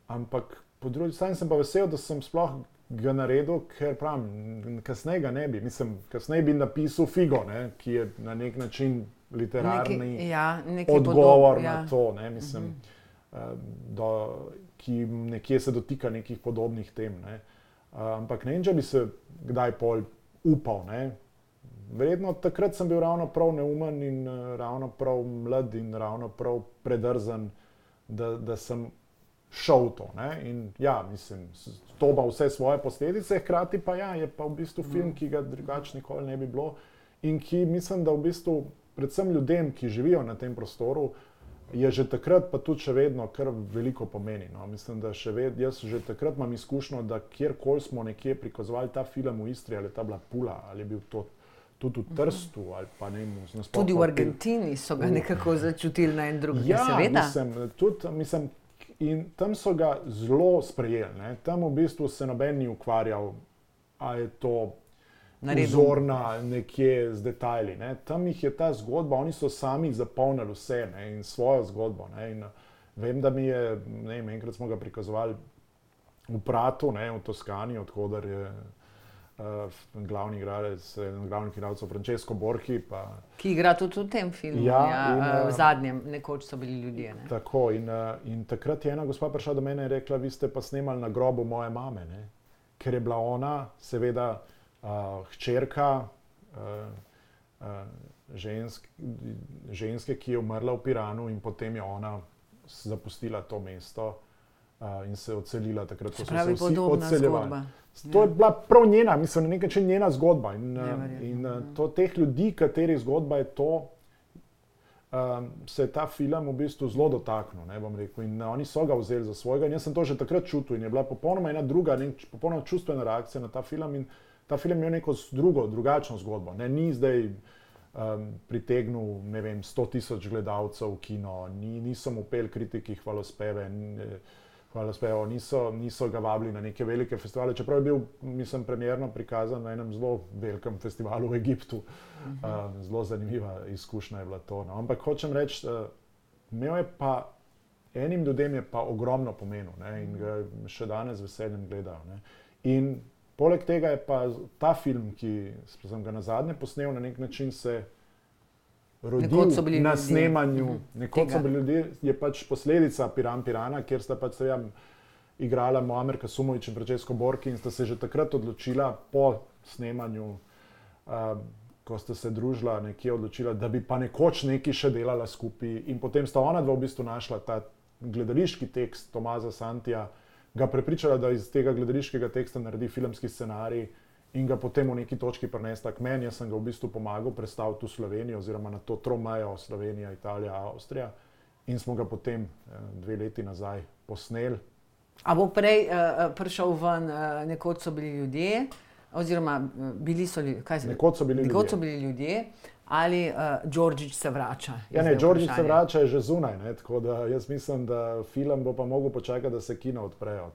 ampak po drugi strani sem pa vesel, da sem sploh ga naredil, ker pravim, kasneje ga ne bi. Mislim, kasneje bi napisal Figo, ne, ki je na nek način literarni
Neki, ja, nekaj
odgovor
podob-
na
ja.
to, ne, mislim, uh -huh. do, ki nekje se dotika nekih podobnih tem. Ne. Uh, ampak ne vem, če bi se kdaj pol upal. Ne. Verjetno takrat sem bil ravno prav neumen in uh, ravno prav mlad in ravno prav predrzen, da, da sem šel to. Ne. In ja, mislim, to ima vse svoje posledice, hkrati pa ja, je pa v bistvu film, ki ga drugače nikoli ne bi bilo in ki mislim, da v bistvu predvsem ljudem, ki živijo na tem prostoru, je že takrat, pa tudi še vedno, kar veliko pomeni. No. Mislim, da še vedno, jaz že takrat imam izkušnjo, da kjerkoli smo nekje prikazovali ta film v Istri, ali je ta bila Pula, ali je bil to tudi v Trstu, ali pa ne vem, nasploh
Tudi v Argentini so ga nekako začutili na en drug način.
Ja,
Seveda.
mislim, tudi, mislim, in tam so ga zelo sprejeli. Ne. Tam v bistvu se noben ni ukvarjal, ali je to
Naredil.
vzorna nekje z detajli. Ne. Tam jih je ta zgodba, oni so sami zapolnili vse ne, in svojo zgodbo. Ne. In, vem, da mi je, ne vem, enkrat smo ga prikazovali v Pratu, ne, v Toskani, odkudar je uh, glavni igralec, eden glavnih igralcev Francesco Borchi. Pa,
Ki igra tudi v tem filmu.
Ja,
Ja,
in,
ja, v
eh,
zadnjem, nekoč so bili ljudje. Ne?
Tako, in, uh, in takrat je ena gospa prišla do mene in rekla: Vi ste pa snemali na grobu moje mame, ne? ker je bila ona, seveda, uh, hčerka uh, uh, žensk, ženske, ki je umrla v Piranu, in potem je ona zapustila to mesto uh, in se odselila. Takrat ko so se vsi odseljevali.
zgodba.
To je bila prav njena, mislim, na nek način njena zgodba. In, uh, in uh,
ja.
to teh ljudi, katerih zgodba je to, um, se je ta film v bistvu zelo dotaknil. Ne, rekel. in uh, oni so ga vzeli za svojega. In jaz sem to že takrat čutil. In je bila popolnoma ena druga, ne, popolnoma čustvena reakcija na ta film. In ta film je imel neko drugo, drugačno zgodbo. Ne, ni zdaj um, pritegnil vem, 100 tisoč gledalcev v kino, ni, niso mu pel kritiki hvalospeve. n- Hvala spevo, niso, niso ga vabili na neke velike festivale, čeprav je bil, mislim, premjerno prikazan na enem zelo velikem festivalu v Egiptu. Uh -huh. uh, zelo zanimiva izkušnja je bila to. No. Ampak hočem reči, uh, imel je pa enim ljudem je pa ogromno pomenil ne, in ga še danes z veseljem gledajo. Ne. In poleg tega je pa ta film, ki sem ga na zadnje posnel, na nek način se rodil na snemanju.
Mhm.
Nekoč so bili ljudje, je pač posledica Piran Pirana, kjer sta pač seveda igrala Moamer Kasumovič in Francesco Borki in sta se že takrat odločila po snemanju, uh, ko sta se družila, nekje odločila, da bi pa nekoč nekaj še delala skupaj. In potem sta ona dva v bistvu našla ta gledališki tekst Tomaza Santija, ga prepričala, da iz tega gledališkega teksta naredi filmski scenarij. In ga potem v neki točki prenesta k meni, jaz sem ga v bistvu pomagal predstaviti v Slovenijo, oziroma na to tromejo Slovenija, Italija, Avstrija. In smo ga potem dve leti nazaj posneli.
A bo prej uh, prišel ven, uh, nekoč so bili ljudje, oziroma bili so,
se, nekoč so bili
nekoč
ljudje.
So bili ljudje ali uh, Đorđič se vrača?
Ja, ne, Đorđič se vrača, je že zunaj. Ne, tako da jaz mislim, da film bo pa mogel počakati, da se kino odprejo.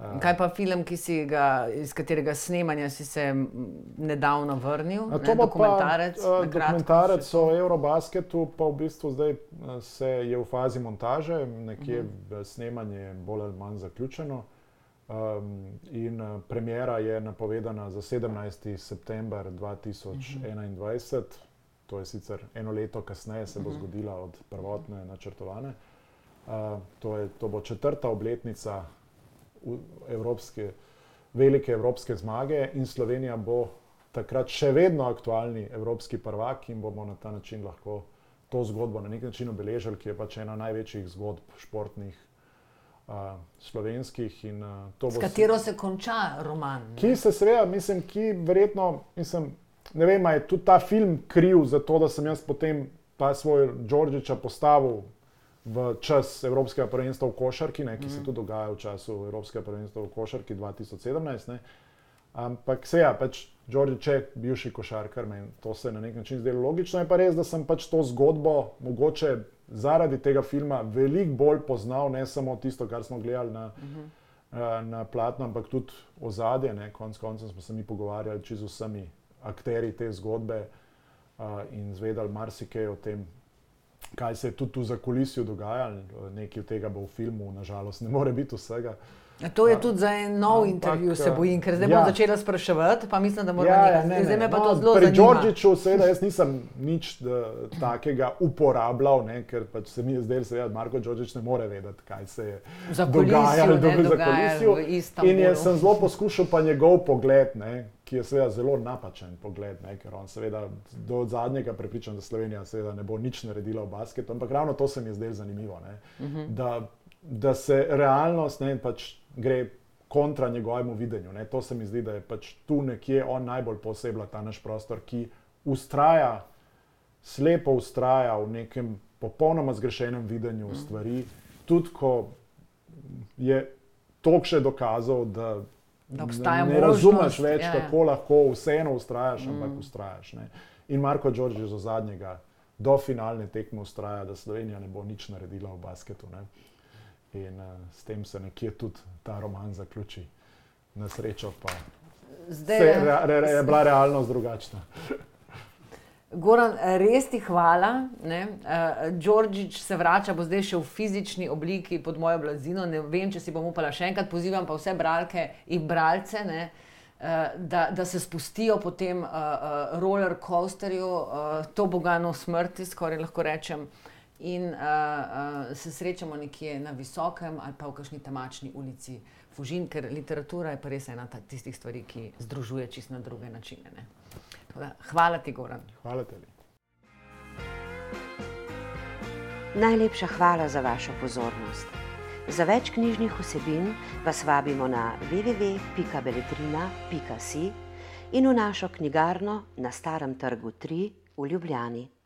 Kaj pa film, ga, iz katerega snemanja si se nedavno vrnil? Ne, dokumentarec.
Pa, dokumentarec o Eurobasketu, pa v bistvu zdaj se je v fazi montaže, nekje uh -huh. snemanje bolj ali manj zaključeno. Um, in premjera je napovedana za 17. september 2021, uh -huh. to je sicer eno leto kasneje, se bo -huh. zgodila od prvotne načrtovane. Uh, to, je, to bo četrta obletnica evropske, velike evropske zmage in Slovenija bo takrat še vedno aktualni evropski prvak in bomo na ta način lahko to zgodbo na nek način obeležili, ki je pač ena največjih zgodb športnih. Uh, slovenskih. In, uh,
S katero se konča roman?
Ne? Ki se seveda, mislim, ki verjetno, mislim, ne vem, je tudi ta film kriv za to, da sem jaz potem ta svoj Đorđiča postavil v čas Evropskega prvenstva v košarki, ne, ki mm. se mhm. tudi dogaja v času Evropskega prvenstva v košarki 2017. Ne. Ampak se ja, pač Đorđe Ček, bivši košarkar, meni to se na nek način zdelo logično. Je pa res, da sem pač to zgodbo mogoče zaradi tega filma veliko bolj poznal, ne samo tisto, kar smo gledali na, mm -hmm. na platno, ampak tudi ozadje. Konec koncev smo se mi pogovarjali z vsemi akteri te zgodbe uh, in zvedali marsikaj o tem, kaj se je tudi tu za kulisijo dogajalo, nekaj od tega bo v filmu, nažalost, ne more biti vsega.
To je tudi za en nov Ampak, intervju, se bojim, ker zdaj ja. bom začela spraševati, pa mislim, da moramo ja, ja nekaj. Zdaj me pa no, to zelo zanima.
Pri Đorđiču seveda jaz nisem nič da, takega uporabljal, ne, ker pač se mi je zdelo, da Marko Đorđič ne more vedeti, kaj se je
dogajalo
do, za kulisijo. In jaz sem zelo poskušal pa njegov pogled, ne, ki je seveda zelo napačen pogled, ne, ker on seveda do zadnjega prepričan, da Slovenija seveda ne bo nič naredila v basketu, ampak ravno to se mi je zdelo zanimivo. Ne, uh mhm. -huh. Da, se realnost ne, pač gre kontra njegovemu videnju. Ne. To se mi zdi, da je pač tu nekje on najbolj posebej ta naš prostor, ki ustraja, slepo ustraja v nekem popolnoma zgrešenem videnju mm. stvari, tudi ko je to še dokazal, da,
da ne
možnost. razumeš več, ja, ja. kako lahko vseeno ustrajaš, mm. ampak ustrajaš. Ne. In Marko Đorđe za zadnjega. Do finalne tekme ustraja, da Slovenija ne bo nič naredila v basketu. Ne. In uh, s tem se nekje tudi ta roman zaključi, na srečo pa Zdaj, se, re, re, re, je bila realnost drugačna.
Goran, res ti hvala. Đorđič uh, se vrača, bo zdaj še v fizični obliki pod mojo blazino. Ne vem, če si bom upala še enkrat. Pozivam pa vse bralke in bralce, ne, uh, da, da se spustijo po tem uh, uh, roller coasterju, uh, to bogano smrti, skoraj lahko rečem. In uh, uh, se srečamo nekje na visokem ali pa v kakšni temačni ulici Fužin, ker literatura je pa res ena tistih stvari, ki združuje čist na druge načine. Da, hvala ti, Goran.
Hvala tebi.
Najlepša hvala za vašo pozornost. Za več knjižnih vsebin vas vabimo na www.beletrina.si in v našo knjigarno na Starem trgu 3 v Ljubljani.